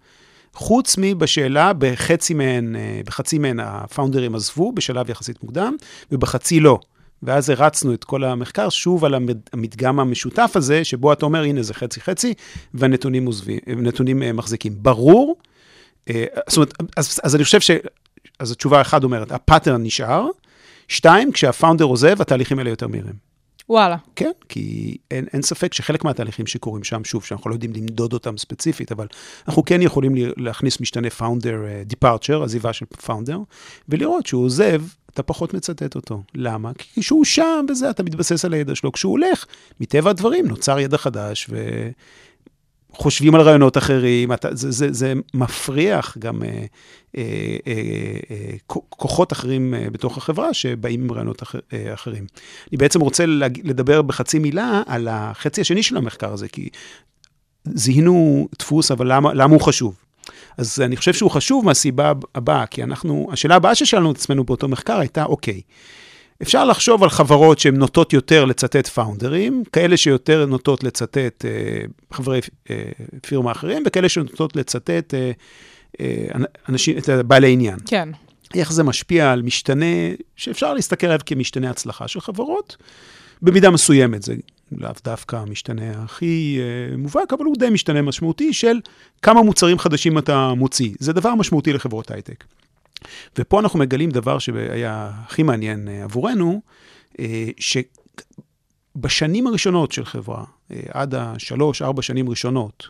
חוץ מבשאלה, בחצי מהן, אה, בחצי מהן הפאונדרים עזבו בשלב יחסית מוקדם, ובחצי לא. ואז הרצנו את כל המחקר שוב על המד- המדגם המשותף הזה, שבו אתה אומר, הנה זה חצי-חצי, והנתונים עוזבים, נתונים אה, מחזיקים. ברור, אה, זאת אומרת, אז, אז אני חושב ש... אז התשובה אחת אומרת, הפאטרן נשאר, שתיים, כשהפאונדר עוזב, התהליכים האלה יותר מהירים.
וואלה.
כן, כי אין, אין ספק שחלק מהתהליכים שקורים שם, שוב, שאנחנו לא יודעים למדוד אותם ספציפית, אבל אנחנו כן יכולים להכניס משתנה founder uh, departure, עזיבה של founder, ולראות שהוא עוזב, אתה פחות מצטט אותו. למה? כי כשהוא שם וזה, אתה מתבסס על הידע שלו. כשהוא הולך, מטבע הדברים, נוצר ידע חדש, ו... חושבים על רעיונות אחרים, אתה, זה, זה, זה מפריח גם אה, אה, אה, אה, כוחות אחרים אה, בתוך החברה שבאים עם רעיונות אחר, אה, אחרים. אני בעצם רוצה להג, לדבר בחצי מילה על החצי השני של המחקר הזה, כי זיהינו דפוס, אבל למה, למה הוא חשוב? אז אני חושב שהוא חשוב מהסיבה הבאה, כי אנחנו, השאלה הבאה ששאלנו את עצמנו באותו מחקר הייתה, אוקיי, אפשר לחשוב על חברות שהן נוטות יותר לצטט פאונדרים, כאלה שיותר נוטות לצטט אה, חברי אה, פירמה אחרים, וכאלה שנוטות לצטט אה, אה, אנשים, את בעלי עניין.
כן.
איך זה משפיע על משתנה שאפשר להסתכל עליו כמשתנה הצלחה של חברות, במידה מסוימת, זה לאו דווקא המשתנה הכי אה, מובהק, אבל הוא די משתנה משמעותי של כמה מוצרים חדשים אתה מוציא. זה דבר משמעותי לחברות הייטק. ופה אנחנו מגלים דבר שהיה הכי מעניין אה, עבורנו, אה, שבשנים הראשונות של חברה, אה, עד השלוש, ארבע שנים ראשונות,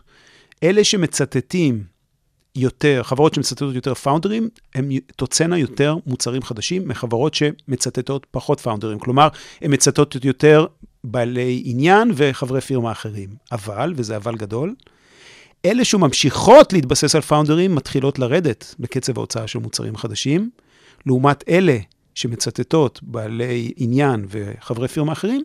אלה שמצטטים יותר, חברות שמצטטות יותר פאונדרים, הן תוצאנה יותר מוצרים חדשים מחברות שמצטטות פחות פאונדרים. כלומר, הן מצטטות יותר בעלי עניין וחברי פירמה אחרים. אבל, וזה אבל גדול, אלה שממשיכות להתבסס על פאונדרים מתחילות לרדת בקצב ההוצאה של מוצרים חדשים, לעומת אלה שמצטטות בעלי עניין וחברי פירמה אחרים,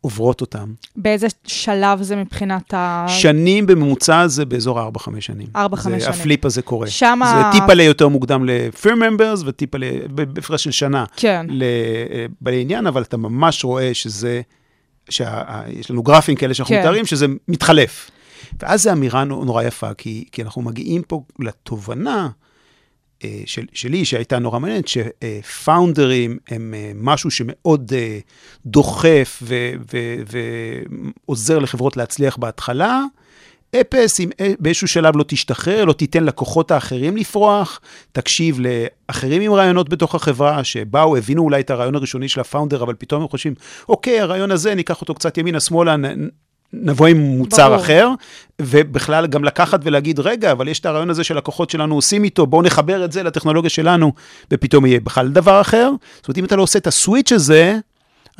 עוברות אותם.
באיזה שלב זה מבחינת ה...
שנים בממוצע זה באזור 4-5 שנים.
4-5 שנים.
הפליפ הזה קורה.
שמה-
זה טיפה ליותר מוקדם ל-Firm Members וטיפה ל- בהפרש של שנה
כן.
לבעלי עניין, אבל אתה ממש רואה שזה, שיש לנו גרפים כאלה שאנחנו
כן.
מתארים, שזה מתחלף. ואז זו אמירה נו- נורא יפה, כי, כי אנחנו מגיעים פה לתובנה אה, של, שלי, שהייתה נורא מעניינת, שפאונדרים הם אה, משהו שמאוד אה, דוחף ו- ו- ועוזר לחברות להצליח בהתחלה. אפס, אם באיזשהו שלב לא תשתחרר, לא תיתן לכוחות האחרים לפרוח, תקשיב לאחרים עם רעיונות בתוך החברה, שבאו, הבינו אולי את הרעיון הראשוני של הפאונדר, אבל פתאום הם חושבים, אוקיי, הרעיון הזה, ניקח אותו קצת ימינה-שמאלה, נ- נבוא עם מוצר
ברור.
אחר, ובכלל גם לקחת ולהגיד, רגע, אבל יש את הרעיון הזה שלקוחות שלנו עושים איתו, בואו נחבר את זה לטכנולוגיה שלנו, ופתאום יהיה בכלל דבר אחר. זאת אומרת, אם אתה לא עושה את הסוויץ' הזה,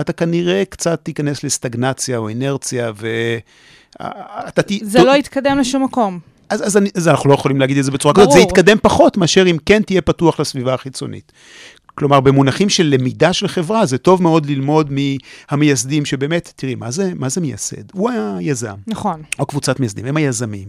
אתה כנראה קצת תיכנס לסטגנציה או אינרציה, ואתה ת...
זה לא יתקדם לשום מקום.
אז, אז, אני, אז אנחנו לא יכולים להגיד את זה בצורה
ברור.
כזאת, זה יתקדם פחות מאשר אם כן תהיה פתוח לסביבה החיצונית. כלומר, במונחים של למידה של חברה, זה טוב מאוד ללמוד מהמייסדים, שבאמת, תראי, מה זה, מה זה מייסד? הוא היזם,
נכון.
או קבוצת מייסדים, הם היזמים,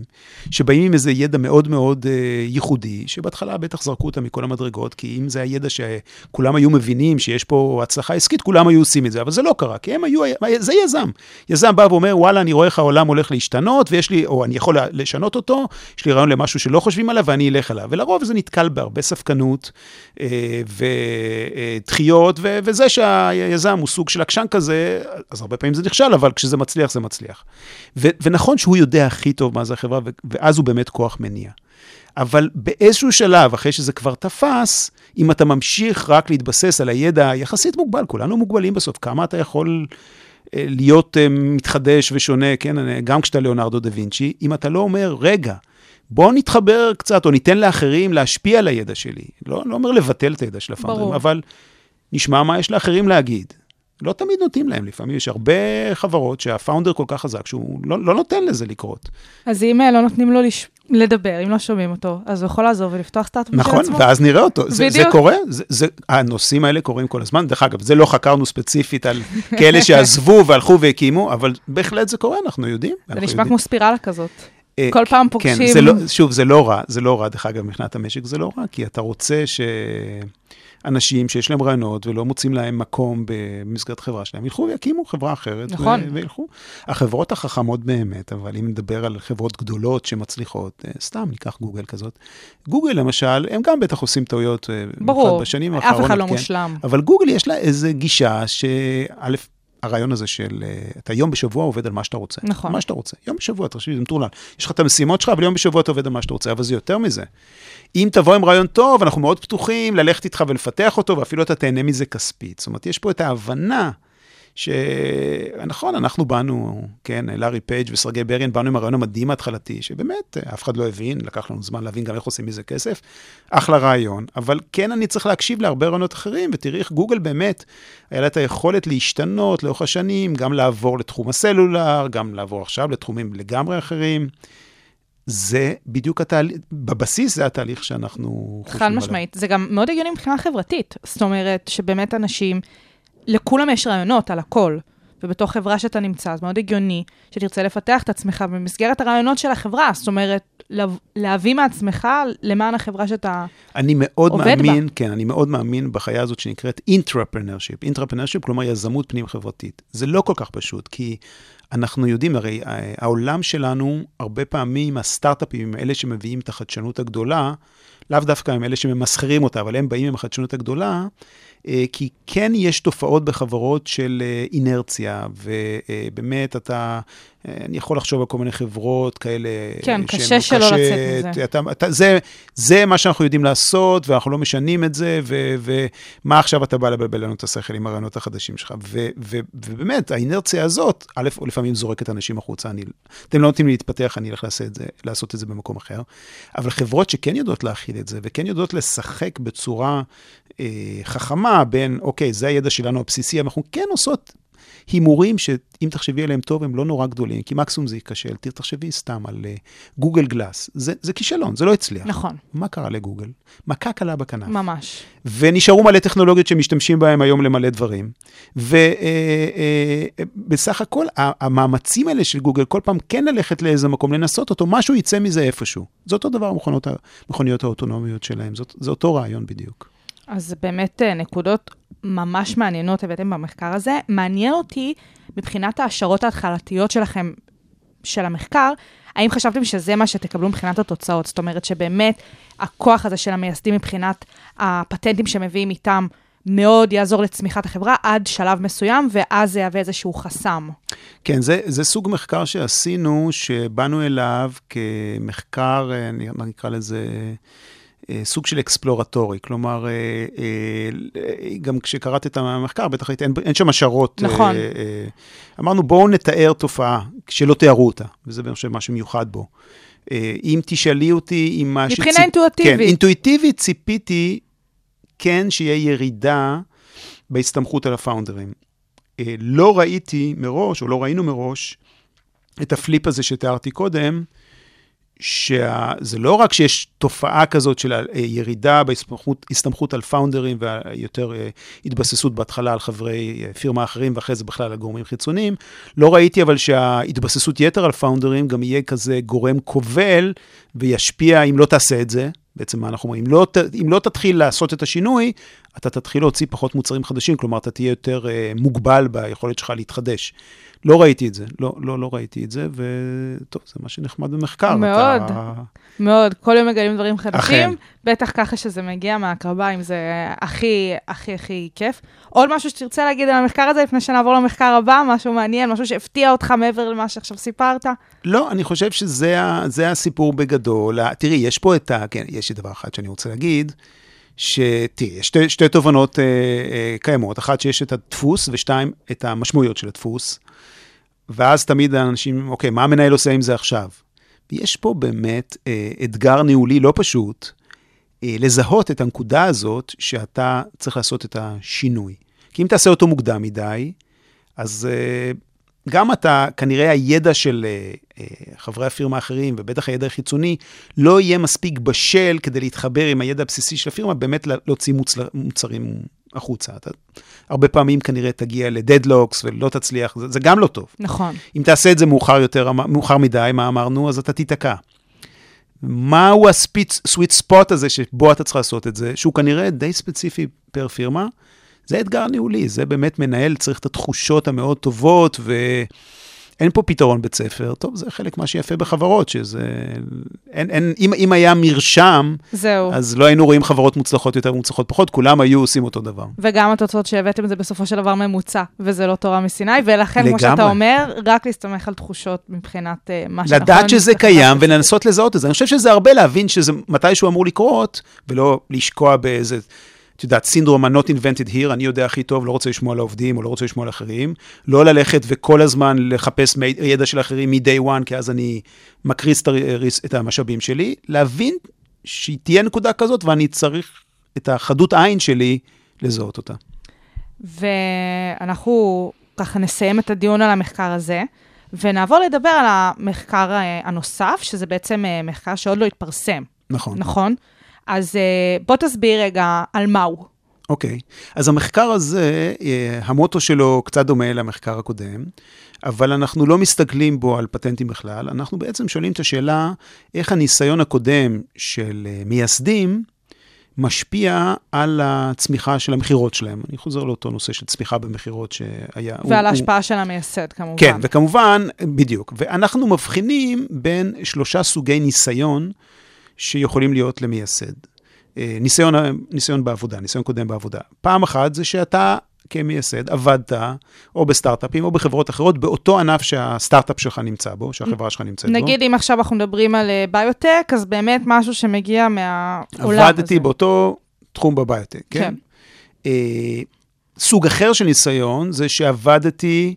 שבאים עם איזה ידע מאוד מאוד אה, ייחודי, שבהתחלה בטח זרקו אותם מכל המדרגות, כי אם זה הידע שכולם היו מבינים שיש פה הצלחה עסקית, כולם היו עושים את זה, אבל זה לא קרה, כי הם היו, זה יזם. יזם בא ואומר, וואלה, אני רואה איך העולם הולך להשתנות, ויש לי, או אני יכול לשנות אותו, יש לי רעיון למשהו שלא חושבים עליו, ואני אלך עליו. ולרוב זה נתקל בהרבה ספקנות אה, ודחיות, ו- וזה שהיזם הוא סוג של עקשן כזה, אז הרבה פעמים זה נכשל, אבל כשזה מצליח, זה מצליח. ו- ונכון שהוא יודע הכי טוב מה זה החברה, ו- ואז הוא באמת כוח מניע. אבל באיזשהו שלב, אחרי שזה כבר תפס, אם אתה ממשיך רק להתבסס על הידע היחסית מוגבל, כולנו מוגבלים בסוף, כמה אתה יכול אה, להיות אה, מתחדש ושונה, כן, גם כשאתה ליאונרדו דה וינצ'י, אם אתה לא אומר, רגע, בוא נתחבר קצת, או ניתן לאחרים להשפיע על הידע שלי. לא, לא אומר לבטל את הידע של הפאונדרים. אבל נשמע מה יש לאחרים להגיד. לא תמיד נותנים להם, לפעמים יש הרבה חברות שהפאונדר כל כך חזק, שהוא לא, לא נותן לזה לקרות.
אז אם אה, לא נותנים לו לש... לדבר, אם לא שומעים אותו, אז הוא יכול לעזוב ולפתוח סטארט-אפ של
נכון,
עצמו.
ואז נראה אותו. זה, זה. קורה, זה, זה, הנושאים האלה קורים כל הזמן. דרך אגב, זה לא חקרנו ספציפית על כאלה שעזבו והלכו והקימו, אבל בהחלט זה קורה, אנחנו יודעים.
זה נשמע
יודעים.
כמו ספירלה כזאת.
אה,
כל פעם
כן,
פוגשים...
זה לא, שוב, זה לא רע, זה לא רע, דרך אגב, מבחינת המשק זה לא רע, כי אתה רוצה שאנשים שיש להם רעיונות ולא מוצאים להם מקום במסגרת חברה שלהם, ילכו ויקימו חברה אחרת.
נכון.
ו- וילכו. החברות החכמות באמת, אבל אם נדבר על חברות גדולות שמצליחות, אה, סתם ניקח גוגל כזאת, גוגל למשל, הם גם בטח עושים טעויות, אה,
ברור,
בשנים
אף אחד לא
כן.
מושלם.
אבל גוגל יש לה איזה גישה שא', הרעיון הזה של, אה, אתה יום בשבוע עובד על מה שאתה רוצה.
נכון.
מה שאתה רוצה. יום בשבוע, תחשבי, זה מטורלל. יש לך את המשימות שלך, אבל יום בשבוע אתה עובד על מה שאתה רוצה, אבל זה יותר מזה. אם תבוא עם רעיון טוב, אנחנו מאוד פתוחים ללכת איתך ולפתח אותו, ואפילו אתה תהנה מזה כספית. זאת אומרת, יש פה את ההבנה שנכון, אנחנו באנו, כן, לארי פייג' וסרגי בריאן, באנו עם הרעיון המדהים ההתחלתי, שבאמת אף אחד לא הבין, לקח לנו זמן להבין גם איך עושים מזה כסף. אחלה רעיון, אבל כן אני צריך להקשיב להרבה רעיונות אחרים, ותראי איך גוגל באמת, היה לה את היכולת להשתנות לאורך השנים, גם לעבור לתחום הסלולר, גם לעבור עכשיו לתחומים לגמרי אחרים. זה בדיוק התהליך, בבסיס זה התהליך שאנחנו חושבים
חד
עליו.
משמעית. זה גם מאוד הגיוני מבחינה חברתית. זאת אומרת, שבאמת אנשים, לכולם יש רעיונות על הכל. ובתוך חברה שאתה נמצא, אז מאוד הגיוני שתרצה לפתח את עצמך במסגרת הרעיונות של החברה. זאת אומרת, להביא מעצמך למען החברה שאתה...
אני מאוד
עובד
מאמין, בה. כן, אני מאוד מאמין בחיה הזאת שנקראת intrapreneurship. intrapreneurship, כלומר יזמות פנים-חברתית. זה לא כל כך פשוט, כי אנחנו יודעים, הרי אה, העולם שלנו, הרבה פעמים הסטארט-אפים אלה שמביאים את החדשנות הגדולה, לאו דווקא הם אלה שממסחרים אותה, אבל הם באים עם החדשנות הגדולה, כי כן יש תופעות בחברות של אה, אינרציה, ובאמת אתה אני יכול לחשוב על כל מיני חברות כאלה.
כן, קשה שלא לצאת מזה.
אתה, אתה, זה, זה מה שאנחנו יודעים לעשות, ואנחנו לא משנים את זה, ו, ומה עכשיו אתה בא לבלבל לנו את השכל עם הרעיונות החדשים שלך. ו, ו, ובאמת, האינרציה הזאת, א', לפעמים זורקת אנשים החוצה, אני, אתם לא נותנים לי להתפתח, אני אלך לעשות את, זה, לעשות את זה במקום אחר. אבל חברות שכן יודעות להכיל את זה, וכן יודעות לשחק בצורה אה, חכמה בין, אוקיי, זה הידע שלנו הבסיסי, אנחנו כן עושות הימורים שאם תחשבי עליהם טוב, הם לא נורא גדולים, כי מקסימום זה ייכשל. תחשבי סתם על גוגל uh, גלאס. זה, זה כישלון, זה לא הצליח.
נכון.
מה קרה לגוגל? מכה קלה בכנף.
ממש.
ונשארו מלא טכנולוגיות שמשתמשים בהן היום למלא דברים. ובסך uh, uh, הכל, המאמצים האלה של גוגל, כל פעם כן ללכת לאיזה מקום, לנסות אותו, משהו יצא מזה איפשהו. זה אותו דבר המכוניות האוטונומיות שלהם, זאת, זה אותו רעיון בדיוק.
אז באמת אה, נקודות ממש מעניינות הבאתם במחקר הזה. מעניין אותי, מבחינת ההשערות ההתחלתיות שלכם, של המחקר, האם חשבתם שזה מה שתקבלו מבחינת התוצאות? זאת אומרת שבאמת הכוח הזה של המייסדים מבחינת הפטנטים שמביאים איתם מאוד יעזור לצמיחת החברה עד שלב מסוים, ואז זה יהווה איזשהו חסם.
כן, זה, זה סוג מחקר שעשינו, שבאנו אליו כמחקר, אה, נקרא לזה... אה, סוג של אקספלורטורי, כלומר, אה, אה, גם כשקראת את המחקר, בטח היית, אין, אין שם השערות.
נכון.
אמרנו, בואו נתאר תופעה שלא תיארו אותה, וזה אני חושב מה שמיוחד בו. אם תשאלי אותי אם מה
מבחינה שציפ... אינטואטיבית.
כן, אינטואיטיבית ציפיתי, כן, שיהיה ירידה בהסתמכות על הפאונדרים. לא ראיתי מראש, או לא ראינו מראש, את הפליפ הזה שתיארתי קודם, שזה לא רק שיש תופעה כזאת של ירידה בהסתמכות על פאונדרים ויותר אה, התבססות בהתחלה על חברי אה, פירמה אחרים ואחרי זה בכלל על גורמים חיצוניים, לא ראיתי אבל שההתבססות יתר על פאונדרים גם יהיה כזה גורם כובל וישפיע אם לא תעשה את זה. בעצם מה אנחנו אומרים? אם לא, אם לא תתחיל לעשות את השינוי, אתה תתחיל להוציא פחות מוצרים חדשים, כלומר, אתה תהיה יותר מוגבל ביכולת שלך להתחדש. לא ראיתי את זה, לא, לא, לא ראיתי את זה, וטוב, זה מה שנחמד במחקר.
מאוד,
אתה...
מאוד. כל יום מגלים דברים חדשים.
אכן.
בטח ככה שזה מגיע מהקרביים, זה הכי, הכי, הכי כיף. עוד משהו שתרצה להגיד על המחקר הזה, לפני שנעבור למחקר הבא, משהו מעניין, משהו שהפתיע אותך מעבר למה שעכשיו סיפרת?
לא, אני חושב שזה הסיפור בגדול. תראי, יש פה את ה... כן, יש לי דבר אחד שאני רוצה להגיד. שתראי, יש שתי, שתי תובנות אה, אה, קיימות, אחת שיש את הדפוס, ושתיים, את המשמעויות של הדפוס. ואז תמיד האנשים, אוקיי, מה המנהל עושה עם זה עכשיו? ויש פה באמת אה, אתגר ניהולי לא פשוט, אה, לזהות את הנקודה הזאת שאתה צריך לעשות את השינוי. כי אם תעשה אותו מוקדם מדי, אז אה, גם אתה, כנראה הידע של אה, אה, חברי הפירמה האחרים, ובטח הידע החיצוני, לא יהיה מספיק בשל כדי להתחבר עם הידע הבסיסי של הפירמה, באמת להוציא מוצר, מוצרים החוצה. אתה הרבה פעמים כנראה תגיע לדדלוקס ולא תצליח, זה, זה גם לא טוב.
נכון.
אם תעשה את זה מאוחר יותר, מאוחר מדי, מה אמרנו, אז אתה תיתקע. מהו הסוויט ספוט הזה שבו אתה צריך לעשות את זה, שהוא כנראה די ספציפי פר פירמה, זה אתגר ניהולי, זה באמת מנהל צריך את התחושות המאוד טובות, ואין פה פתרון בית ספר. טוב, זה חלק מה שיפה בחברות, שזה... אין, אין, אם, אם היה מרשם,
זהו.
אז לא היינו רואים חברות מוצלחות יותר ומוצלחות פחות, כולם היו עושים אותו דבר.
וגם התוצאות שהבאתם זה בסופו של דבר ממוצע, וזה לא תורה מסיני, ולכן,
לגמרי.
כמו שאתה אומר, רק להסתמך על תחושות מבחינת uh, מה שנכון.
לדעת שזה קיים ולנסות לזהות את זה. אני חושב שזה הרבה להבין שזה מתישהו אמור לקרות, ולא לשקוע באיזה... את יודעת, סינדרום ה-not invented here, אני יודע הכי טוב, לא רוצה לשמוע על העובדים או לא רוצה לשמוע על אחרים. לא ללכת וכל הזמן לחפש ידע של אחרים מ-day one, כי אז אני מקריס את המשאבים שלי. להבין שתהיה נקודה כזאת ואני צריך את החדות עין שלי לזהות אותה.
ואנחנו ככה נסיים את הדיון על המחקר הזה, ונעבור לדבר על המחקר אה, הנוסף, שזה בעצם אה, מחקר שעוד לא התפרסם.
נכון.
נכון? אז uh, בוא תסביר רגע על מה הוא.
אוקיי, okay. אז המחקר הזה, אה, המוטו שלו קצת דומה למחקר הקודם, אבל אנחנו לא מסתכלים בו על פטנטים בכלל, אנחנו בעצם שואלים את השאלה, איך הניסיון הקודם של אה, מייסדים משפיע על הצמיחה של המכירות שלהם. אני חוזר לאותו נושא של צמיחה במכירות שהיה...
ועל ההשפעה הוא... של המייסד, כמובן.
כן, וכמובן, בדיוק. ואנחנו מבחינים בין שלושה סוגי ניסיון. שיכולים להיות למייסד. אה, ניסיון, ניסיון בעבודה, ניסיון קודם בעבודה. פעם אחת זה שאתה כמייסד, עבדת או בסטארט-אפים או בחברות אחרות, באותו ענף שהסטארט-אפ שלך נמצא בו, שהחברה שלך נמצאת בו.
נגיד אם עכשיו אנחנו מדברים על אה, ביוטק, אז באמת משהו שמגיע מהעולם הזה.
עבדתי באותו תחום בביוטק, כן?
כן.
אה, סוג אחר של ניסיון זה שעבדתי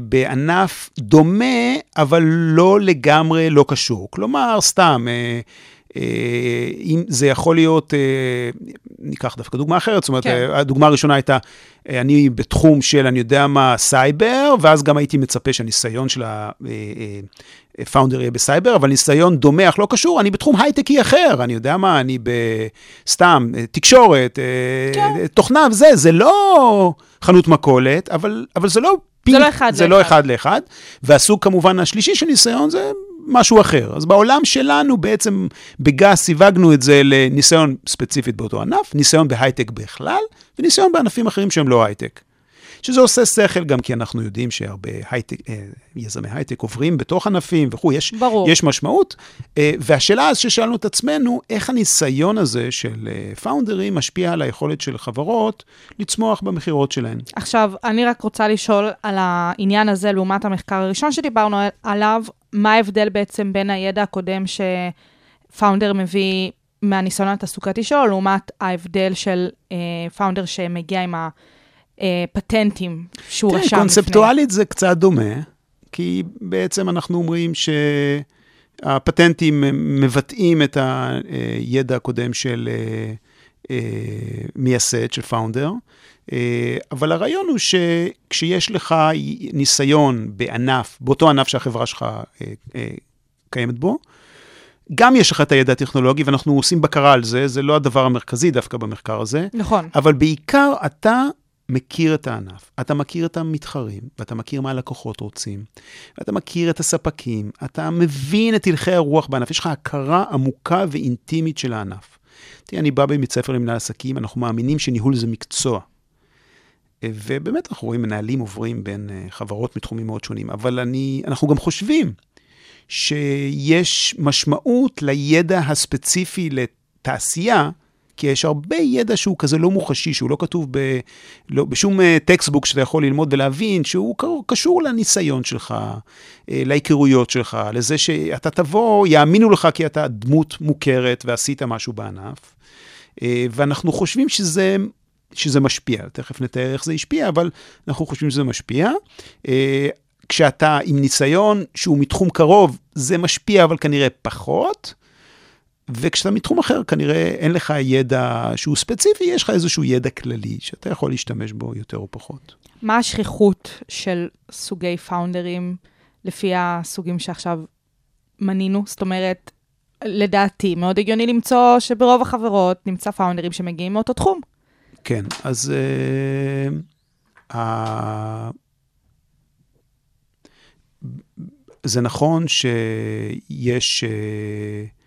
בענף דומה, אבל לא לגמרי לא קשור. כלומר, סתם, אה, אה, אם זה יכול להיות, אה, ניקח דווקא דוגמה אחרת, זאת אומרת,
כן.
כן. הדוגמה הראשונה הייתה, אה, אני בתחום של, אני יודע מה, סייבר, ואז גם הייתי מצפה שהניסיון של ה founder יהיה בסייבר, אבל ניסיון דומה אך לא קשור, אני בתחום הייטקי אחר, אני יודע מה, אני בסתם, אה, תקשורת,
כן.
תוכנה וזה, זה לא חנות מכולת, אבל, אבל זה לא... פינק,
לא אחד
זה
לאחד.
לא אחד לאחד. והסוג כמובן השלישי של ניסיון זה משהו אחר. אז בעולם שלנו בעצם בגס סיווגנו את זה לניסיון ספציפית באותו ענף, ניסיון בהייטק בכלל, וניסיון בענפים אחרים שהם לא הייטק. שזה עושה שכל גם כי אנחנו יודעים שהרבה הייטק, אה, יזמי הייטק עוברים בתוך ענפים וכו', יש,
ברור.
יש משמעות. אה, והשאלה אז ששאלנו את עצמנו, איך הניסיון הזה של אה, פאונדרים משפיע על היכולת של חברות לצמוח במכירות שלהן.
עכשיו, אני רק רוצה לשאול על העניין הזה לעומת המחקר הראשון שדיברנו עליו, מה ההבדל בעצם בין הידע הקודם שפאונדר מביא מהניסיון התעסוקתי שלו, לעומת ההבדל של אה, פאונדר שמגיע עם הפטנטים שהוא
כן,
רשם לפני.
קונספטואלית זה קצת דומה, כי בעצם אנחנו אומרים שהפטנטים מבטאים את הידע הקודם של אה, אה, מייסד, של פאונדר, אה, אבל הרעיון הוא שכשיש לך ניסיון בענף, באותו ענף שהחברה שלך אה, אה, קיימת בו, גם יש לך את הידע הטכנולוגי, ואנחנו עושים בקרה על זה, זה לא הדבר המרכזי דווקא במחקר הזה,
נכון.
אבל בעיקר אתה מכיר את הענף, אתה מכיר את המתחרים, ואתה מכיר מה הלקוחות רוצים, ואתה מכיר את הספקים, אתה מבין את הלכי הרוח בענף, יש לך הכרה עמוקה ואינטימית של הענף. תראה, אני בא מבית ספר למנהל עסקים, אנחנו מאמינים שניהול זה מקצוע. ובאמת אנחנו רואים מנהלים עוברים בין אה, חברות מתחומים מאוד שונים, אבל אני, אנחנו גם חושבים שיש משמעות לידע הספציפי לתעשייה, כי יש הרבה ידע שהוא כזה לא מוחשי, שהוא לא כתוב ב, לא, בשום textbook שאתה יכול ללמוד ולהבין, שהוא קשור לניסיון שלך, אה, להיכרויות שלך, לזה שאתה תבוא, יאמינו לך כי אתה דמות מוכרת ועשית משהו בענף. אה, ואנחנו חושבים שזה, שזה משפיע, תכף נתאר איך זה השפיע, אבל אנחנו חושבים שזה משפיע. אה, כשאתה עם ניסיון שהוא מתחום קרוב, זה משפיע, אבל כנראה פחות. וכשאתה מתחום אחר, כנראה אין לך ידע שהוא ספציפי, יש לך איזשהו ידע כללי שאתה יכול להשתמש בו יותר או פחות.
מה השכיחות של סוגי פאונדרים לפי הסוגים שעכשיו מנינו? זאת אומרת, לדעתי, מאוד הגיוני למצוא שברוב החברות נמצא פאונדרים שמגיעים מאותו תחום.
כן, אז uh, uh, זה נכון שיש uh,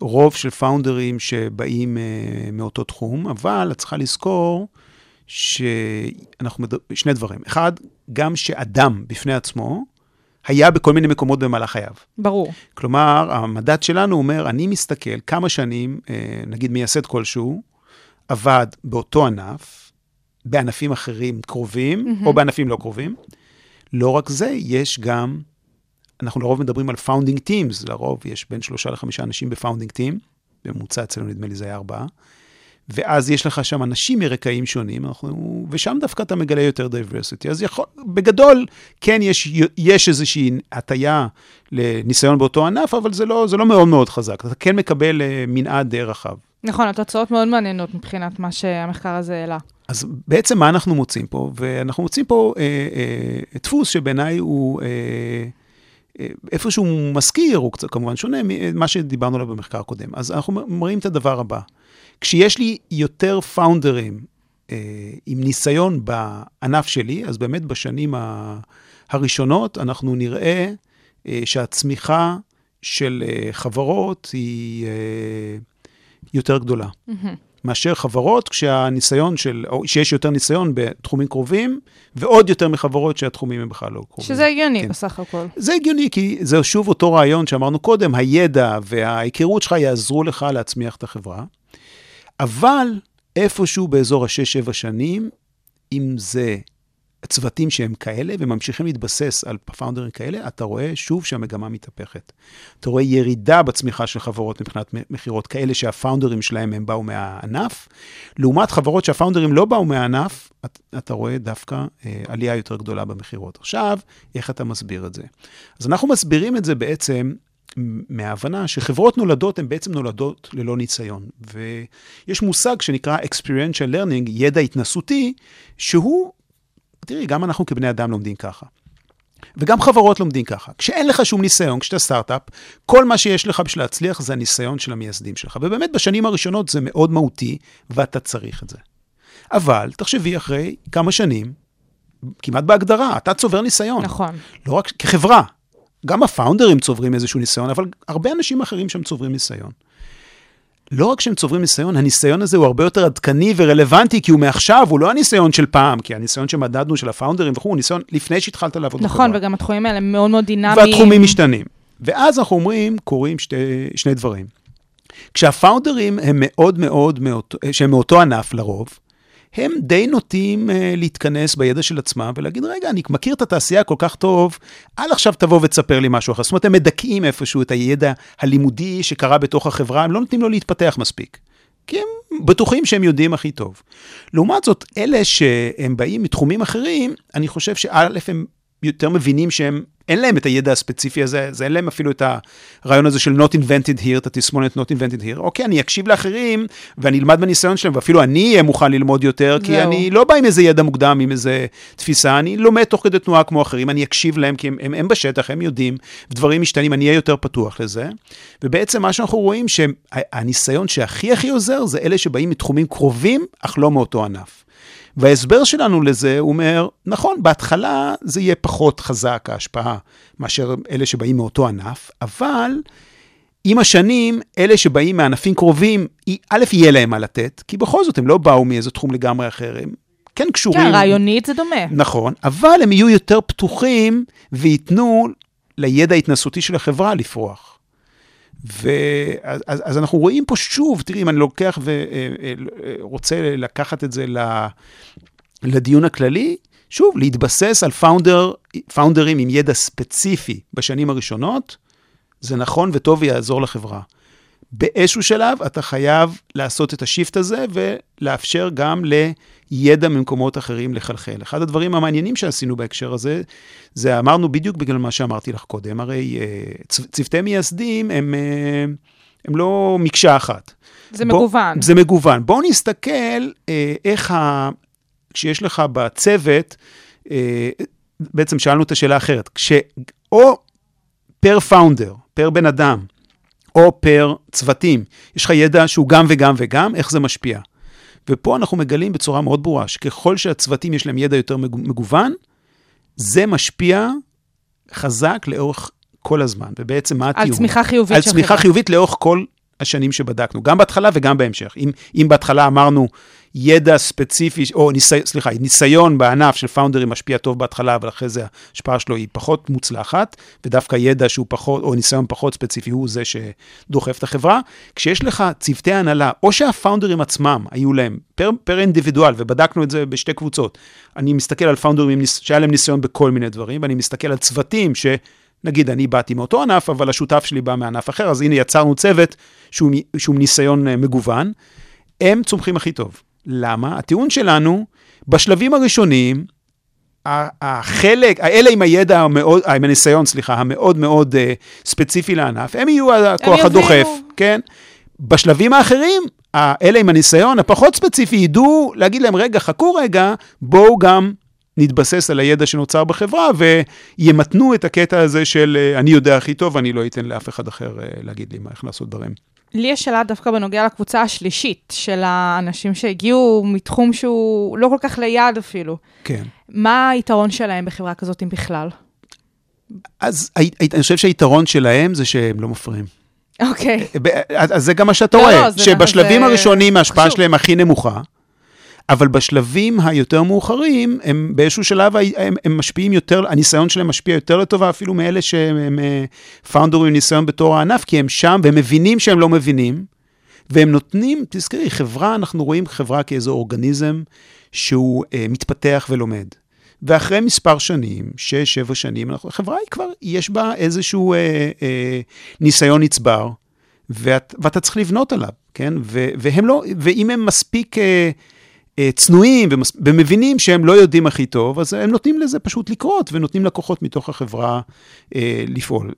רוב של פאונדרים שבאים uh, מאותו תחום, אבל את צריכה לזכור שאנחנו, מד... שני דברים. אחד, גם שאדם בפני עצמו היה בכל מיני מקומות במהלך חייו.
ברור.
כלומר, המדד שלנו אומר, אני מסתכל כמה שנים, נגיד מייסד כלשהו, עבד באותו ענף, בענפים אחרים קרובים, mm-hmm. או בענפים לא קרובים. לא רק זה, יש גם, אנחנו לרוב מדברים על founding teams, לרוב יש בין שלושה לחמישה אנשים ב founding team, בממוצע אצלנו נדמה לי זה היה ארבעה. ואז יש לך שם אנשים מרקעים שונים, אנחנו, ושם דווקא אתה מגלה יותר diversity. אז יכול, בגדול, כן, יש, יש איזושהי הטיה לניסיון באותו ענף, אבל זה לא, זה לא מאוד מאוד חזק. אתה כן מקבל מנעד די רחב.
נכון, התוצאות מאוד מעניינות מבחינת מה שהמחקר הזה העלה.
אז בעצם מה אנחנו מוצאים פה? ואנחנו מוצאים פה אה, אה, דפוס שבעיניי הוא... אה, איפשהו מזכיר, הוא קצת כמובן שונה ממה שדיברנו עליו במחקר הקודם. אז אנחנו מראים את הדבר הבא. כשיש לי יותר פאונדרים אה, עם ניסיון בענף שלי, אז באמת בשנים הראשונות אנחנו נראה אה, שהצמיחה של אה, חברות היא אה, יותר גדולה. Mm-hmm. מאשר חברות כשהניסיון של, או שיש יותר ניסיון בתחומים קרובים, ועוד יותר מחברות שהתחומים הם בכלל לא קרובים.
שזה הגיוני כן. בסך הכל.
זה הגיוני, כי זה שוב אותו רעיון שאמרנו קודם, הידע וההיכרות שלך יעזרו לך להצמיח את החברה. אבל איפשהו באזור השש-שבע שנים, אם זה צוותים שהם כאלה וממשיכים להתבסס על פאונדרים כאלה, אתה רואה שוב שהמגמה מתהפכת. אתה רואה ירידה בצמיחה של חברות מבחינת מכירות כאלה שהפאונדרים שלהם הם באו מהענף, לעומת חברות שהפאונדרים לא באו מהענף, אתה, רואה דווקא אה, עלייה יותר גדולה במכירות. עכשיו, איך אתה מסביר את זה? אז אנחנו מסבירים את זה בעצם מההבנה שחברות נולדות הן בעצם נולדות ללא ניסיון. ויש מושג שנקרא experiential learning, ידע התנסותי, שהוא תראי, גם אנחנו כבני אדם לומדים ככה. וגם חברות לומדים ככה. כשאין לך שום ניסיון, כשאתה סטארט-אפ, כל מה שיש לך בשביל להצליח זה הניסיון של המייסדים שלך. ובאמת בשנים הראשונות זה מאוד מהותי, ואתה צריך את זה. אבל תחשבי אחרי כמה שנים, כמעט בהגדרה, אתה צובר ניסיון.
נכון.
לא רק כחברה, גם הפאונדרים צוברים איזשהו ניסיון, אבל הרבה אנשים אחרים שם צוברים ניסיון. לא רק שהם צוברים ניסיון, הניסיון הזה הוא הרבה יותר עדכני ורלוונטי, כי הוא מעכשיו, הוא לא הניסיון של פעם, כי הניסיון שמדדנו של הפאונדרים וכו', הוא ניסיון לפני שהתחלת לעבוד
נכון,
בחברה.
וגם התחומים האלה מאוד מאוד דינמיים.
והתחומים משתנים. ואז אנחנו אומרים, קורים שתי, שני דברים. כשהפאונדרים הם מאוד מאוד, מאותו, שהם מאותו ענף לרוב, הם די נוטים uh, להתכנס בידע של עצמם ולהגיד, רגע, אני מכיר את התעשייה כל כך טוב, אל עכשיו תבוא ותספר לי משהו אחר. זאת אומרת, הם מדכאים איפשהו את הידע הלימודי שקרה בתוך החברה, הם לא נותנים לו להתפתח מספיק. כי הם בטוחים שהם יודעים הכי טוב. לעומת זאת, אלה שהם באים מתחומים אחרים, אני חושב שא', הם יותר מבינים שהם אין להם את הידע הספציפי הזה, זה אין להם אפילו את הרעיון הזה של not invented here, את התסמונת not invented here. אוקיי, אני אקשיב לאחרים ואני אלמד בניסיון שלהם, ואפילו אני אהיה מוכן ללמוד יותר, כי
זהו.
אני לא בא עם איזה ידע מוקדם, עם איזה תפיסה, אני לומד תוך כדי תנועה כמו אחרים, אני אקשיב להם, כי הם, הם, הם בשטח, הם יודעים, דברים משתנים, אני אהיה יותר פתוח לזה. ובעצם מה שאנחנו רואים, שהניסיון שהכי הכי עוזר, זה אלה שבאים מתחומים קרובים, אך לא מאותו ענף. וההסבר שלנו לזה, הוא אומר, נכון, בהתחלה זה יהיה פחות חזק, ההשפעה, מאשר אלה שבאים מאותו ענף, אבל עם השנים, אלה שבאים מענפים קרובים, א', יהיה להם מה לתת, כי בכל זאת הם לא באו מאיזה תחום לגמרי אחר, הם כן קשורים.
כן, רעיונית זה דומה.
נכון, אבל הם יהיו יותר פתוחים וייתנו לידע ההתנסותי של החברה לפרוח. ואז אז, אז אנחנו רואים פה שוב, תראי, אם אני לוקח ורוצה לקחת את זה לדיון הכללי, שוב, להתבסס על פאונדר, פאונדרים עם ידע ספציפי בשנים הראשונות, זה נכון וטוב ויעזור לחברה. באיזשהו שלב אתה חייב לעשות את השיפט הזה ולאפשר גם לידע ממקומות אחרים לחלחל. אחד הדברים המעניינים שעשינו בהקשר הזה, זה אמרנו בדיוק בגלל מה שאמרתי לך קודם, הרי אה, צוותי מייסדים הם, אה, הם לא מקשה אחת.
זה
בוא,
מגוון.
זה מגוון. בואו נסתכל אה, איך, ה, כשיש לך בצוות, בעצם שאלנו את השאלה האחרת, כשאו פר פאונדר, פר בן אדם, או פר צוותים. יש לך ידע שהוא גם וגם וגם, איך זה משפיע. ופה אנחנו מגלים בצורה מאוד ברורה, שככל שהצוותים יש להם ידע יותר מגוון, זה משפיע חזק לאורך כל הזמן. ובעצם מה הטיעון?
על צמיחה חיובית
על צמיחה. חיובית לאורך כל השנים שבדקנו, גם בהתחלה וגם בהמשך. אם, אם בהתחלה אמרנו ידע ספציפי, או ניסי, סליחה, ניסיון בענף של פאונדרים משפיע טוב בהתחלה, אבל אחרי זה ההשפעה שלו היא פחות מוצלחת, ודווקא ידע שהוא פחות, או ניסיון פחות ספציפי הוא זה שדוחף את החברה. כשיש לך צוותי הנהלה, או שהפאונדרים עצמם היו להם פר, פר אינדיבידואל, ובדקנו את זה בשתי קבוצות, אני מסתכל על פאונדרים שהיה להם ניסיון בכל מיני דברים, ואני מסתכל על צוותים ש... נגיד, אני באתי מאותו ענף, אבל השותף שלי בא מענף אחר, אז הנה יצרנו צוות שהוא, שהוא ניסיון אה, מגוון. הם צומחים הכי טוב. למה? הטיעון שלנו, בשלבים הראשונים, החלק, האלה עם הידע המאוד, עם הניסיון, סליחה, המאוד מאוד uh, ספציפי לענף, הם יהיו הכוח
הם
הדוחף. כן? בשלבים האחרים, האלה עם הניסיון הפחות ספציפי ידעו להגיד להם, רגע, חכו רגע, בואו גם נתבסס על הידע שנוצר בחברה וימתנו את הקטע הזה של אה, אני יודע הכי טוב, אני לא אתן לאף אחד אחר אה, להגיד לי מה, איך לעשות דברים.
לי יש שאלה דווקא בנוגע לקבוצה השלישית של האנשים שהגיעו מתחום שהוא לא כל כך ליד אפילו.
כן.
מה היתרון שלהם בחברה כזאת, אם בכלל?
אז אני חושב שהיתרון שלהם זה שהם לא מפריעים.
אוקיי.
אז זה גם מה שאתה
לא,
רואה,
לא,
שבשלבים
זה
הראשונים ההשפעה. שלהם הכי נמוכה, אבל בשלבים היותר מאוחרים, הם באיזשהו שלב, הם, הם משפיעים יותר, הניסיון שלהם משפיע יותר לטובה אפילו מאלה שהם פאונדרים עם ניסיון בתור הענף, כי הם שם והם מבינים שהם לא מבינים, והם נותנים, תזכרי, חברה, אנחנו רואים חברה כאיזה אורגניזם שהוא אה, מתפתח ולומד. ואחרי מספר שנים, שש, שבע שנים, אנחנו- החברה היא כבר, יש בה איזשהו אה, אה, ניסיון נצבר, ואת, ואתה צריך לבנות עליו, כן? ו, והם לא, ואם הם מספיק אה, אה, צנועים ומס, ומבינים שהם לא יודעים הכי טוב, אז הם נותנים לזה פשוט לקרות, ונותנים לקוחות מתוך החברה אה, לפעול.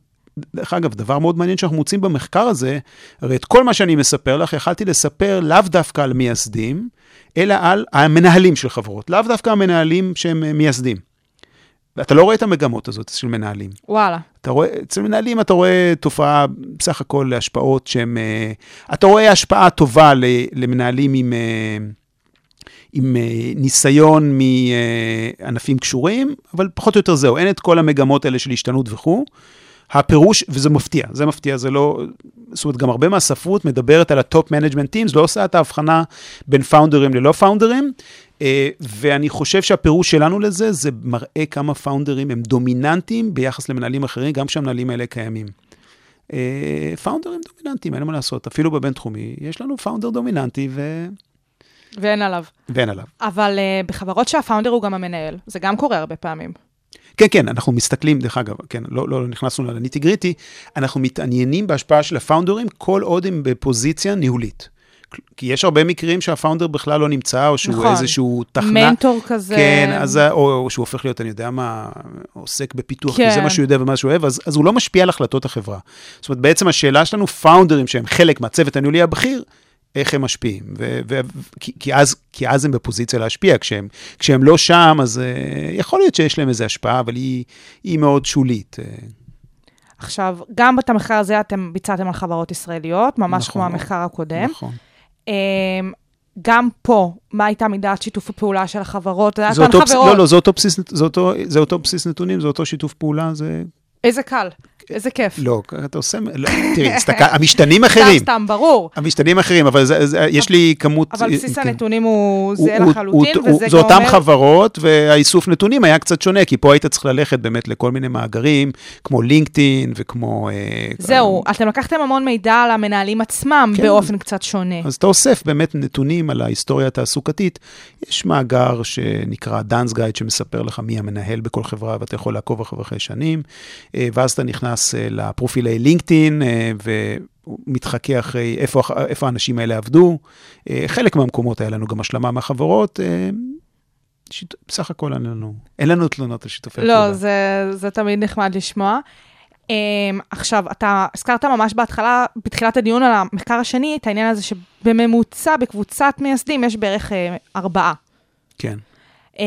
דרך אגב, דבר מאוד מעניין שאנחנו מוצאים במחקר הזה, הרי את כל מה שאני מספר לך, יכלתי לספר לאו דווקא על מייסדים, אלא על המנהלים של חברות, לאו דווקא המנהלים שהם אה, מייסדים. ואתה לא רואה את המגמות הזאת של מנהלים.
וואלה.
אתה רואה, אצל מנהלים אתה רואה תופעה, בסך הכל להשפעות שהן, אה, אתה רואה השפעה טובה למנהלים עם, אה, עם אה, ניסיון מענפים קשורים, אבל פחות או יותר זהו, אין את כל המגמות האלה של השתנות וכו'. הפירוש, וזה מפתיע, זה מפתיע, זה לא, זאת אומרת, גם הרבה מהספרות מדברת על ה top management teams, לא עושה את ההבחנה בין founder ים ללא founder ים, אה, ואני חושב שהפירוש שלנו לזה, זה מראה כמה פאונדרים הם דומיננטיים ביחס למנהלים אחרים, גם כשהמנהלים האלה קיימים. אה, פאונדרים דומיננטיים, אין מה לעשות, אפילו בבינתחומי, יש לנו פאונדר דומיננטי ו...
ואין עליו.
ואין עליו.
אבל uh, בחברות שהפאונדר הוא גם המנהל, זה גם קורה הרבה פעמים.
כן, כן, אנחנו מסתכלים, דרך אגב, כן, לא, לא נכנסנו לניטי גריטי, אנחנו מתעניינים בהשפעה של הפאונדרים כל עוד הם בפוזיציה ניהולית. כי יש הרבה מקרים שהפאונדר בכלל לא נמצא, או שהוא
נכון.
איזשהו תחנה.
מנטור כזה.
כן, אז, ה- או, או שהוא הופך להיות, אני יודע מה, עוסק בפיתוח, כי זה
כן.
מה שהוא יודע ומה שהוא אוהב, אז, אז הוא לא משפיע על החלטות החברה. זאת אומרת, בעצם השאלה שלנו, פאונדרים שהם חלק מהצוות הניהולי הבכיר, איך הם משפיעים. ו- ו- כי, כי, אז, כי אז הם בפוזיציה להשפיע, כשהם, כשהם לא שם, אז uh, יכול להיות שיש להם איזו השפעה, אבל היא, היא מאוד שולית. אה.
עכשיו, גם את המחקר הזה אתם ביצעתם על חברות ישראליות, ממש
נכון.
כמו המחקר הקודם.
נכון.
אמ, גם פה, מה הייתה מידת שיתוף הפעולה של החברות? זה
זה אותו,
חברות.
לא, לא, זה אותו, בסיס, זה, אותו, זה אותו בסיס נתונים, זה אותו שיתוף פעולה, זה...
איזה קל, איזה כיף.
לא, אתה עושה... לא, תראי, הסתכל, המשתנים
סתם,
אחרים.
סתם, ברור.
המשתנים אחרים, אבל זה, זה, יש לי כמות...
אבל בסיס
כן.
הנתונים הוא זהה לחלוטין,
הוא-
וזה גם
זה אותם
אומר...
חברות, והאיסוף נתונים היה קצת שונה, כי פה היית צריך ללכת באמת לכל מיני מאגרים, כמו לינקדאין וכמו... אה,
זהו, אתם לקחתם המון מידע על המנהלים עצמם
כן.
באופן קצת שונה.
אז אתה אוסף באמת נתונים על ההיסטוריה התעסוקתית. יש מאגר שנקרא דאנס גייד, שמספר לך מי המנהל בכל חברה, ואתה יכול לעקוב אחרי שנים. אה, ואז אתה נכנס אה, לפרופילי לינקדאין, אה, ומתחכה אחרי איפה, איפה האנשים האלה עבדו. אה, חלק מהמקומות היה לנו גם השלמה מהחברות. שיט... בסך הכל אין לנו, אין לנו תלונות על שיתופי
לא, זה, זה תמיד נחמד לשמוע. Um, עכשיו, אתה הזכרת ממש בהתחלה, בתחילת הדיון על המחקר השני, את העניין הזה שבממוצע, בקבוצת מייסדים, יש בערך uh, ארבעה.
כן.
Uh,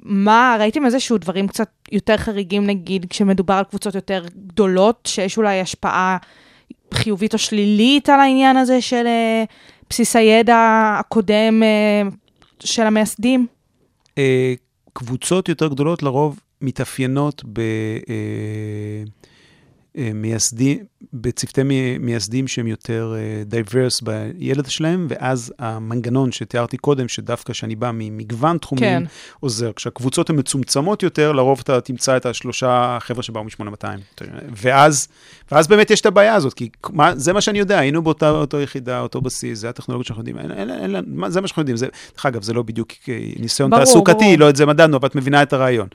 מה, ראיתם איזשהו דברים קצת יותר חריגים, נגיד, כשמדובר על קבוצות יותר גדולות, שיש אולי השפעה חיובית או שלילית על העניין הזה של uh, בסיס הידע הקודם uh, של המייסדים?
אה, קבוצות יותר גדולות לרוב מתאפיינות במייסדים, בצוותי מי- מייסדים שהם יותר diverse ב build שלהם, ואז המנגנון שתיארתי קודם, שדווקא שאני בא ממגוון תחומים,
כן.
עוזר. כשהקבוצות הן מצומצמות יותר, לרוב אתה תמצא את השלושה חבר'ה שבאו מ-8200. ואז, ואז באמת יש את הבעיה הזאת, כי מה, זה מה שאני יודע, היינו באותה אותו יחידה, אותו בסיס, זה הטכנולוגיות שאנחנו יודעים, אין, אין, אין, אין, מה- זה מה שאנחנו יודעים. זה, דרך אגב, זה לא בדיוק אה, ניסיון
ברור,
תעסוקתי,
ברור.
לא את זה מדדנו, אבל את מבינה את הרעיון.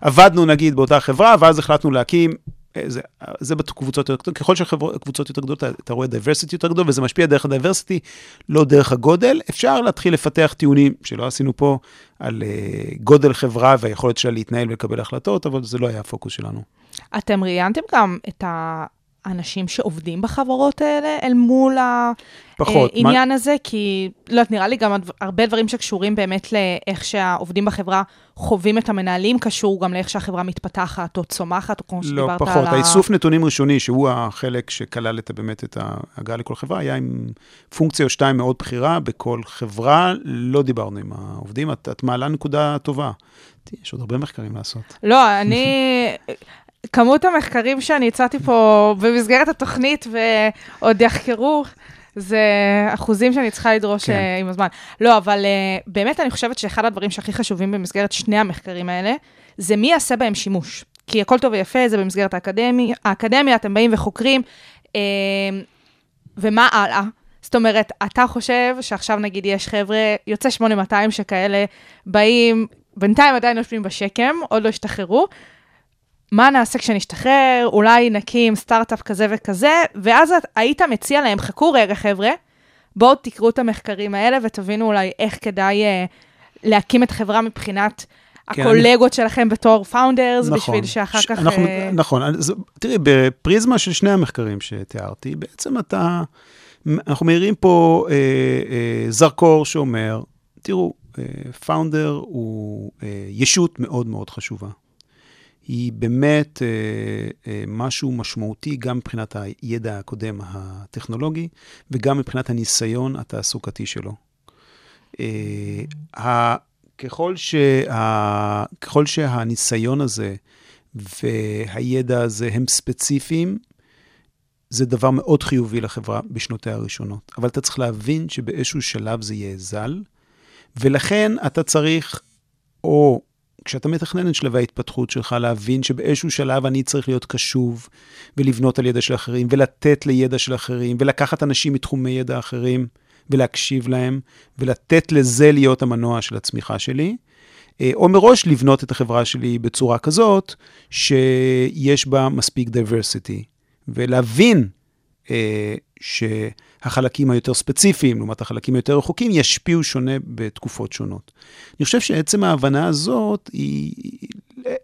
עבדנו נגיד באותה חברה, ואז החלטנו להקים, אה, זה, זה בקבוצות יותר גדולות, ככל שהקבוצות יותר גדולות, אתה, רואה diversity יותר גדול, וזה משפיע דרך ה diversity, לא דרך הגודל. אפשר להתחיל לפתח טיעונים, שלא עשינו פה, על אה, גודל חברה והיכולת שלה להתנהל ולקבל החלטות, אבל זה לא היה הפוקוס שלנו.
אתם ראיינתם גם את האנשים שעובדים בחברות האלה אל מול
פחות. מה-
העניין הזה? כי, לא יודעת, נראה לי גם הרבה דברים שקשורים באמת לאיך שהעובדים בחברה חווים את המנהלים, קשור גם לאיך שהחברה מתפתחת או צומחת, או כמו
לא,
שדיברת
פחות.
על ה...
האיסוף נתונים ראשוני, שהוא החלק שכלל את, באמת את ההגעה לכל חברה, היה עם פונקציה או שתיים מאוד בכירה. בכל חברה לא דיברנו עם העובדים. את, את מעלה נקודה טובה. יש עוד הרבה מחקרים לעשות.
לא, אני... כמות המחקרים שאני הצעתי פה במסגרת התוכנית ועוד יחקרו, זה אחוזים שאני צריכה לדרוש
כן.
כן. עם הזמן. לא, אבל uh, באמת אני חושבת שאחד הדברים שהכי חשובים במסגרת שני המחקרים האלה, זה מי יעשה בהם שימוש. כי הכל טוב ויפה, זה במסגרת האקדמיה, האקדמיה אתם באים וחוקרים, uh, ומה הלאה? זאת אומרת, אתה חושב שעכשיו נגיד יש חבר'ה, יוצא 8200 שכאלה באים, בינתיים עדיין יושבים בשקם, עוד לא השתחררו. מה נעשה כשנשתחרר? אולי נקים סטארט-אפ כזה וכזה, ואז היית מציע להם, חכו רגע חבר'ה, בואו תקראו את המחקרים האלה ותבינו אולי איך כדאי אה, להקים את החברה מבחינת
כן,
הקולגות שלכם בתור founders,
נכון.
בשביל שאחר
ש-
כך...
אנחנו,
אה,
נכון, אז, תראי, בפריזמה של שני המחקרים שתיארתי, בעצם אתה, אנחנו מאירים פה אה, אה, זרקור שאומר, תראו, פאונדר הוא אה, ישות מאוד מאוד חשובה. היא באמת אה, אה, משהו משמעותי גם מבחינת הידע הקודם הטכנולוגי וגם מבחינת הניסיון התעסוקתי שלו. אה, ככל, שה, ככל שהניסיון הזה והידע הזה הם ספציפיים, זה דבר מאוד חיובי לחברה בשנותיה הראשונות. אבל אתה צריך להבין שבאיזשהו שלב זה יהיה זל, ולכן אתה צריך, או כשאתה מתכנן את שלבי ההתפתחות שלך, להבין שבאיזשהו שלב אני צריך להיות קשוב ולבנות על ידע של אחרים, ולתת לידע של אחרים, ולקחת אנשים מתחומי ידע אחרים, ולהקשיב להם, ולתת לזה להיות המנוע של הצמיחה שלי. אה, או מראש לבנות את החברה שלי בצורה כזאת, שיש בה מספיק diversity, ולהבין אה, שהחלקים היותר ספציפיים, לעומת החלקים היותר רחוקים, ישפיעו שונה בתקופות שונות. אני חושב שעצם ההבנה הזאת, היא,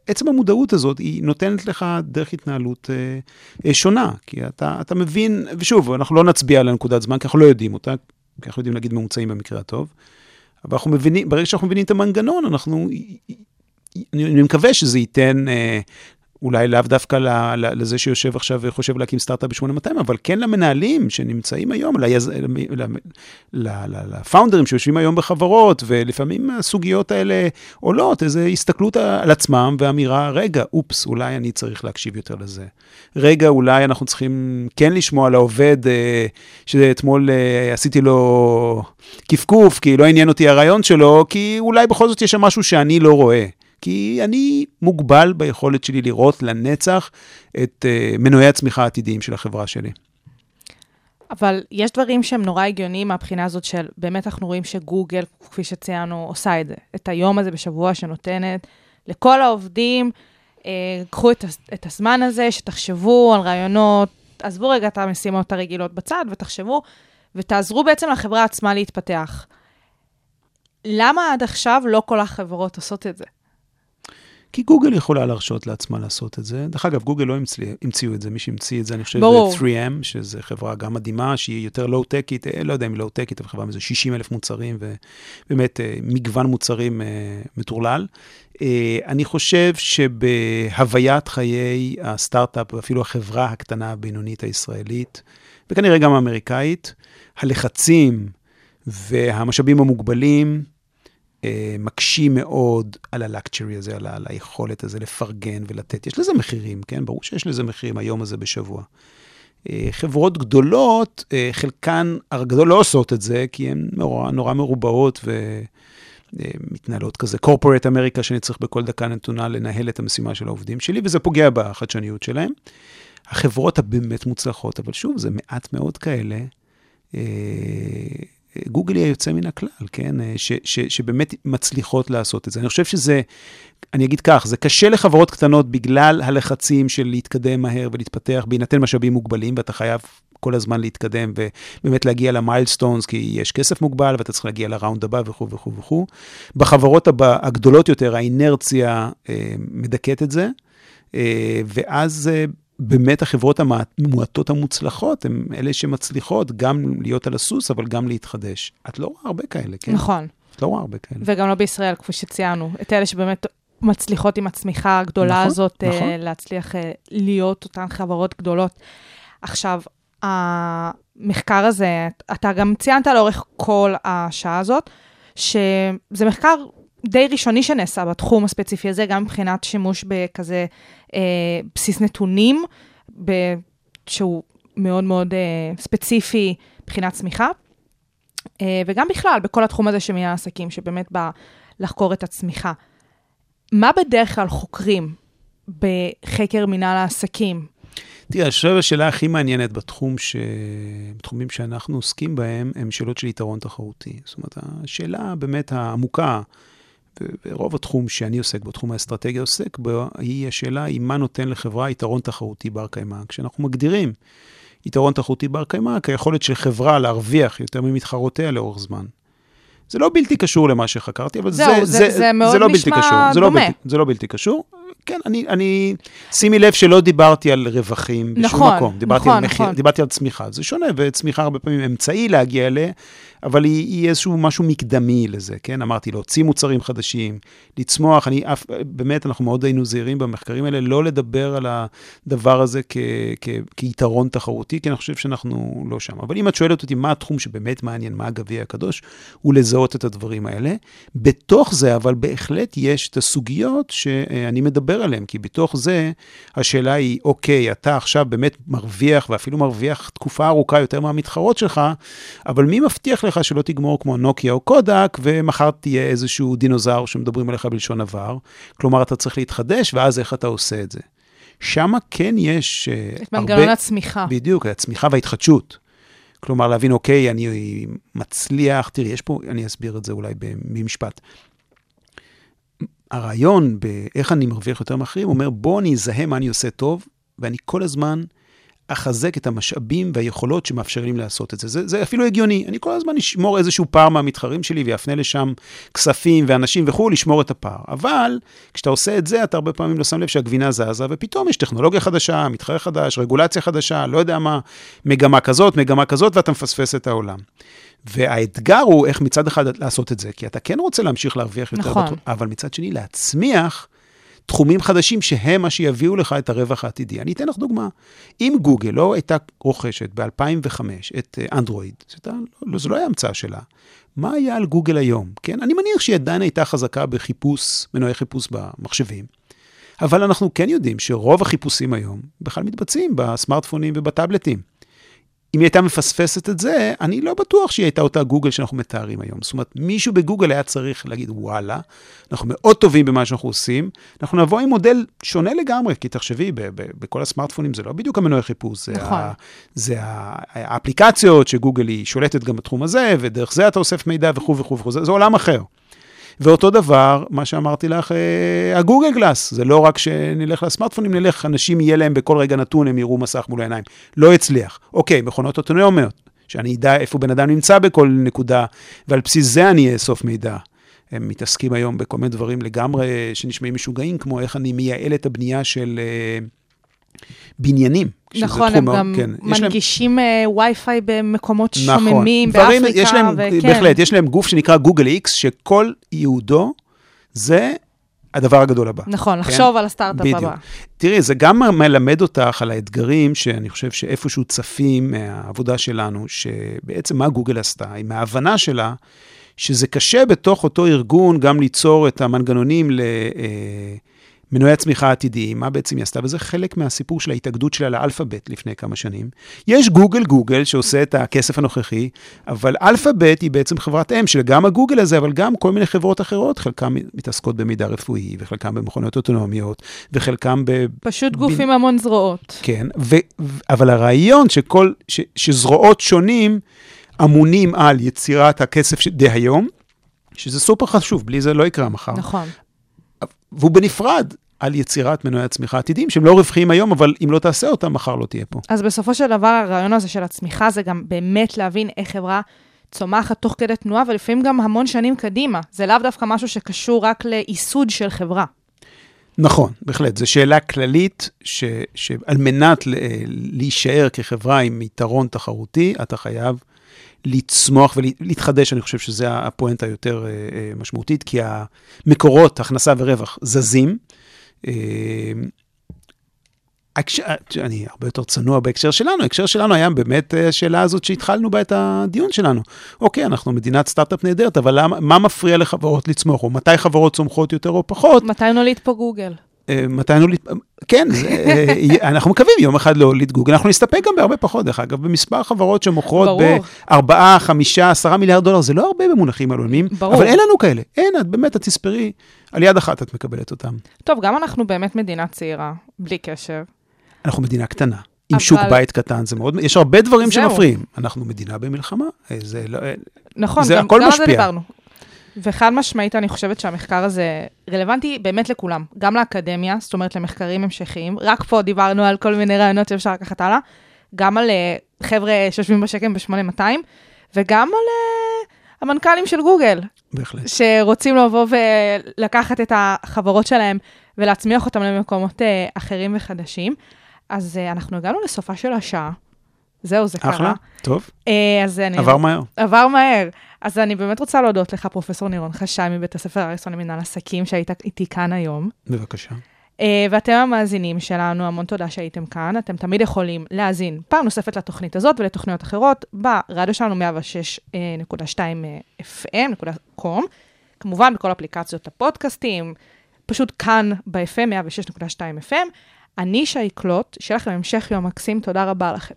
עצם המודעות הזאת, היא נותנת לך דרך התנהלות אה, אה, שונה, כי אתה, אתה מבין, ושוב, אנחנו לא נצביע על הנקודת זמן, כי אנחנו לא יודעים אותה, כי אנחנו יודעים להגיד ממוצעים במקרה הטוב. אבל אנחנו מבינים, ברגע שאנחנו מבינים את המנגנון, אנחנו, אני מקווה שזה ייתן, אה, אולי לאו דווקא לזה שיושב עכשיו וחושב להקים סטארט-אפ ב-8200, אבל כן למנהלים שנמצאים היום, ליז, לפאונדרים שיושבים היום בחברות, ולפעמים הסוגיות האלה עולות, איזו הסתכלות על עצמם ואמירה, רגע, אופס, אולי אני צריך להקשיב יותר לזה. רגע, אולי אנחנו צריכים כן לשמוע לעובד, אה, שאתמול אה, עשיתי לו קפקוף, כי לא עניין אותי הרעיון שלו, כי אולי בכל זאת יש שם משהו שאני לא רואה. כי אני מוגבל ביכולת שלי לראות לנצח את uh, מנועי הצמיחה העתידיים של החברה שלי.
אבל יש דברים שהם נורא הגיוניים מהבחינה הזאת של, באמת אנחנו רואים שגוגל, כפי שציינו, עושה את זה. את היום הזה בשבוע שנותנת לכל העובדים, אה, קחו את, את הזמן הזה, שתחשבו על רעיונות, עזבו רגע את המשימות הרגילות בצד ותחשבו, ותעזרו בעצם לחברה עצמה להתפתח. למה עד עכשיו לא כל החברות עושות את זה?
כי גוגל יכולה להרשות לעצמה לעשות את זה. דרך אגב, גוגל לא המציא, המציאו את זה, מי שהמציא את זה, אני חושב,
ברור.
זה 3M, שזו חברה גם מדהימה, שהיא יותר לואו-טקית, לא יודע אם היא לואו-טקית, אבל חברה איזה 60 אלף מוצרים, ובאמת אה, מגוון מוצרים אה, מטורלל. אה, אני חושב שבהוויית חיי הסטארט-אפ, ואפילו החברה הקטנה הבינונית הישראלית, וכנראה גם האמריקאית, הלחצים והמשאבים המוגבלים, מקשים מאוד על הלקצ'רי הזה, על, על היכולת הזה לפרגן ולתת. יש לזה מחירים, כן? ברור שיש לזה מחירים היום הזה בשבוע. חברות גדולות, חלקן הגדול לא עושות את זה, כי הן נורא, נורא מרובעות ומתנהלות כזה corporate אמריקה, שאני צריך בכל דקה נתונה לנהל את המשימה של העובדים שלי, וזה פוגע בחדשניות שלהם. החברות הבאמת מוצלחות, אבל שוב, זה מעט מאוד כאלה. גוגל היא היוצא מן הכלל, כן? ש, ש, שבאמת מצליחות לעשות את זה. אני חושב שזה, אני אגיד כך, זה קשה לחברות קטנות בגלל הלחצים של להתקדם מהר ולהתפתח בהינתן משאבים מוגבלים, ואתה חייב כל הזמן להתקדם ובאמת להגיע למיילסטונס, כי יש כסף מוגבל ואתה צריך להגיע לראונד הבא וכו' וכו' וכו'. בחברות הבא, הגדולות יותר, האינרציה אה, מדכאת את זה, אה, ואז... אה, באמת החברות המועטות המוצלחות הן אלה שמצליחות גם להיות על הסוס, אבל גם להתחדש. את לא רואה הרבה כאלה, כן?
נכון.
את לא רואה הרבה כאלה.
וגם לא בישראל, כפי שציינו. את אלה שבאמת מצליחות עם הצמיחה הגדולה
נכון,
הזאת,
נכון.
להצליח להיות אותן חברות גדולות. עכשיו, המחקר הזה, אתה גם ציינת לאורך כל השעה הזאת, שזה מחקר די ראשוני שנעשה בתחום הספציפי הזה, גם מבחינת שימוש בכזה אה, בסיס נתונים, שהוא מאוד מאוד אה, ספציפי מבחינת צמיחה, אה, וגם בכלל, בכל התחום הזה של העסקים, שבאמת בא לחקור את הצמיחה. מה בדרך כלל חוקרים בחקר מנהל העסקים?
תראה, אני חושב השאלה הכי מעניינת בתחום ש... בתחומים שאנחנו עוסקים בהם, הם שאלות של יתרון תחרותי. זאת אומרת, השאלה באמת העמוקה, ורוב התחום שאני עוסק בו, תחום האסטרטגיה עוסק בו, היא השאלה היא מה נותן לחברה יתרון תחרותי בר קיימא. כשאנחנו מגדירים יתרון תחרותי בר קיימא כיכולת של חברה להרוויח יותר ממתחרותיה לאורך זמן. זה לא בלתי קשור למה שחקרתי, אבל
זהו,
זה,
זה-
זה,
זה מאוד
זה לא בלתי קשור. זה לא. בלתי, זה לא בלתי קשור. כן, אני, אני, שימי לב שלא דיברתי על רווחים בשום
נכון,
מקום. דיברתי
נכון,
על מחיר,
נכון.
דיברתי על צמיחה. זה שונה, וצמיחה הרבה פעמים אמצעי להגיע אליה, אבל היא, היא איזשהו משהו מקדמי לזה, כן? אמרתי, להוציא מוצרים חדשים, לצמוח. אני אף, באמת, אנחנו מאוד היינו זהירים במחקרים האלה, לא לדבר על הדבר הזה כ, כ, כיתרון תחרותי, כי אני חושב שאנחנו לא שם. אבל אם את שואלת אותי מה התחום שבאמת מעניין, מה הגביע הקדוש, הוא לזהות את הדברים האלה. בתוך זה, אבל בהחלט יש את הסוגיות שאני מדבר עליהן, כי בתוך זה השאלה היא, אוקיי, אתה עכשיו באמת מרוויח, ואפילו מרוויח תקופה ארוכה יותר מהמתחרות שלך, אבל מי מבטיח לך שלא תגמור כמו נוקיה או קודק, ומחר תהיה איזשהו דינוזאור שמדברים עליך בלשון עבר? כלומר, אתה צריך להתחדש, ואז איך אתה עושה את זה? שמה כן יש אה,
את מנגנון הצמיחה.
בדיוק, הצמיחה וההתחדשות. כלומר, להבין, אוקיי, אני מצליח, תראי, יש פה, אני אסביר את זה אולי במשפט. הרעיון באיך אני מרוויח יותר מאחרים, אומר, בוא אני אזהה מה אני עושה טוב, ואני כל הזמן אחזק את המשאבים והיכולות שמאפשרים לעשות את זה. זה. זה אפילו הגיוני. אני כל הזמן אשמור איזשהו פער מהמתחרים שלי ויפנה לשם כספים ואנשים וכו', לשמור את הפער. אבל כשאתה עושה את זה, אתה הרבה פעמים לא שם לב שהגבינה זזה, ופתאום יש טכנולוגיה חדשה, מתחרה חדש, רגולציה חדשה, לא יודע מה, מגמה כזאת, מגמה כזאת, ואתה מפספס את העולם. והאתגר הוא איך מצד אחד לעשות את זה, כי אתה כן רוצה להמשיך להרוויח יותר,
נכון.
בתחום, אבל מצד שני להצמיח תחומים חדשים שהם מה שיביאו לך את הרווח העתידי. אני אתן לך דוגמה. אם גוגל לא הייתה רוכשת ב-2005 את אה, אנדרואיד, לא, זה לא היה המצאה שלה, מה היה על גוגל היום? כן? אני מניח שהיא עדיין הייתה חזקה בחיפוש, מנועי חיפוש במחשבים. אבל אנחנו כן יודעים שרוב החיפושים היום בכלל מתבצעים בסמארטפונים ובטאבלטים. אם היא הייתה מפספסת את זה, אני לא בטוח שהיא הייתה אותה גוגל שאנחנו מתארים היום. זאת אומרת, מישהו בגוגל היה צריך להגיד, וואלה, אנחנו מאוד טובים במה שאנחנו עושים, אנחנו נבוא עם מודל שונה לגמרי, כי תחשבי, בכל הסמארטפונים זה לא בדיוק המנועי חיפוש, זה,
נכון.
ה- זה ה- האפליקציות שגוגל היא שולטת גם בתחום הזה, ודרך זה אתה אוסף מידע וכו' וכו' וכו', זה, זה עולם אחר. ואותו דבר, מה שאמרתי לך, אה, הגוגל גלאס, זה לא רק שנלך לסמארטפונים, נלך, אנשים יהיה להם בכל רגע נתון, הם יראו מסך מול העיניים. לא הצליח. אוקיי, מכונות אוטונומיות, שאני אדע איפה בן אדם נמצא בכל נקודה, ועל בסיס זה אני אאסוף מידע. הם מתעסקים היום בכל מיני דברים לגמרי שנשמעים משוגעים, כמו איך אני מייעל את הבנייה של אה, בניינים.
נכון, הם גם
כן, יש להם-
מנגישים אה, וי-פיי במקומות
נכון.
שוממים,
דברים-
באפריקה,
יש להם,
וכן.
בהחלט, יש להם גוף שנקרא גוגל איקס, שכל ייעודו זה הדבר הגדול הבא.
נכון,
כן?
לחשוב על הסטארט-אפ. הבא.
תראי, זה גם מלמד אותך על האתגרים שאני חושב שאיפשהו צפים מהעבודה שלנו, שבעצם מה גוגל עשתה, עם ההבנה שלה, שזה קשה בתוך אותו ארגון גם ליצור את המנגנונים למנועי הצמיחה העתידיים, מה בעצם היא עשתה, וזה חלק מהסיפור של ההתאגדות שלה לאלפאבית לפני כמה שנים. יש גוגל גוגל שעושה את הכסף הנוכחי, אבל אלפאבית היא בעצם חברת אם של גם הגוגל הזה, אבל גם כל מיני חברות אחרות, חלקן מתעסקות במידע רפואי, וחלקן במכונות אוטונומיות, וחלקן ב...
פשוט גופים המון זרועות.
כן, ו, אבל הרעיון שכל, ש, שזרועות שונים אמונים על יצירת הכסף ש- דהיום, שזה סופר חשוב, בלי זה לא יקרה מחר.
נכון.
והוא בנפרד על יצירת מנועי הצמיחה העתידיים, שהם לא רווחיים היום, אבל אם לא תעשה אותם, מחר לא תהיה פה.
אז בסופו של דבר, הרעיון הזה של הצמיחה זה גם באמת להבין איך חברה צומחת תוך כדי תנועה, ולפעמים גם המון שנים קדימה. זה לאו דווקא משהו שקשור רק לייסוד של חברה.
נכון, בהחלט. זו שאלה כללית, ש, שעל מנת ל- להישאר כחברה עם יתרון תחרותי, אתה חייב לצמוח ולהתחדש, אני חושב שזה הפואנטה היותר אה, אה, משמעותית, כי המקורות, הכנסה ורווח, זזים. אה, אני הרבה יותר צנוע בהקשר שלנו, ההקשר שלנו היה באמת השאלה הזאת שהתחלנו בה את הדיון שלנו. אוקיי, אנחנו מדינת סטארט-אפ נהדרת, אבל למה, מה מפריע לחברות לצמוח, או מתי חברות צומחות יותר או פחות?
מתי נוליד פה גוגל?
אה, מתי נוליד, כן, זה, אה, אנחנו מקווים יום אחד להוליד גוגל, אנחנו נסתפק גם בהרבה פחות, דרך אגב, במספר חברות שמוכרות
ברור.
ב-4, 5, 10 מיליארד דולר, זה לא הרבה במונחים עלומים. אבל אין לנו כאלה, אין, את באמת, את תספרי, על יד אחת את מקבלת אותם.
טוב, גם אנחנו באמת מדינה צעירה, בלי קשר.
אנחנו מדינה קטנה, עם שוק
אבל-
בית קטן, זה מאוד, יש הרבה דברים
זהו.
שמפריעים. אנחנו מדינה במלחמה, אה, זה לא... אה,
נכון,
זה
גם,
הכל
גם על זה
משפיע.
דיברנו. וחד משמעית, אני חושבת שהמחקר הזה רלוונטי באמת לכולם, גם לאקדמיה, זאת אומרת למחקרים המשכיים. רק פה דיברנו על כל מיני רעיונות שאפשר לקחת הלאה, גם על אה, חבר'ה שיושבים בשקם ב-8200, וגם על אה, המנכ"לים של גוגל,
בהחלט.
שרוצים לבוא ולקחת את החברות שלהם ולהצמיח אותם למקומות אה, אחרים וחדשים. אז אנחנו הגענו לסופה של השעה. זהו, זה קרה.
אחלה, טוב,
אה, אז אני...
עבר מהר.
עבר מהר. אז אני באמת רוצה להודות לך, פרופ' נירון חשאי מבית הספר אריסון למנהל עסקים, שהיית איתי כאן היום.
בבקשה.
אה, ואתם המאזינים שלנו, המון תודה שהייתם כאן. אתם תמיד יכולים להאזין פעם נוספת לתוכנית הזאת ולתוכניות אחרות ברדיו שלנו 106.2 FM.com, כמובן בכל אפליקציות הפודקאסטים, פשוט כאן ב-FM 106.2 FM. אני שי קלוט, שיהיה לכם המשך יום מקסים, תודה רבה לכם.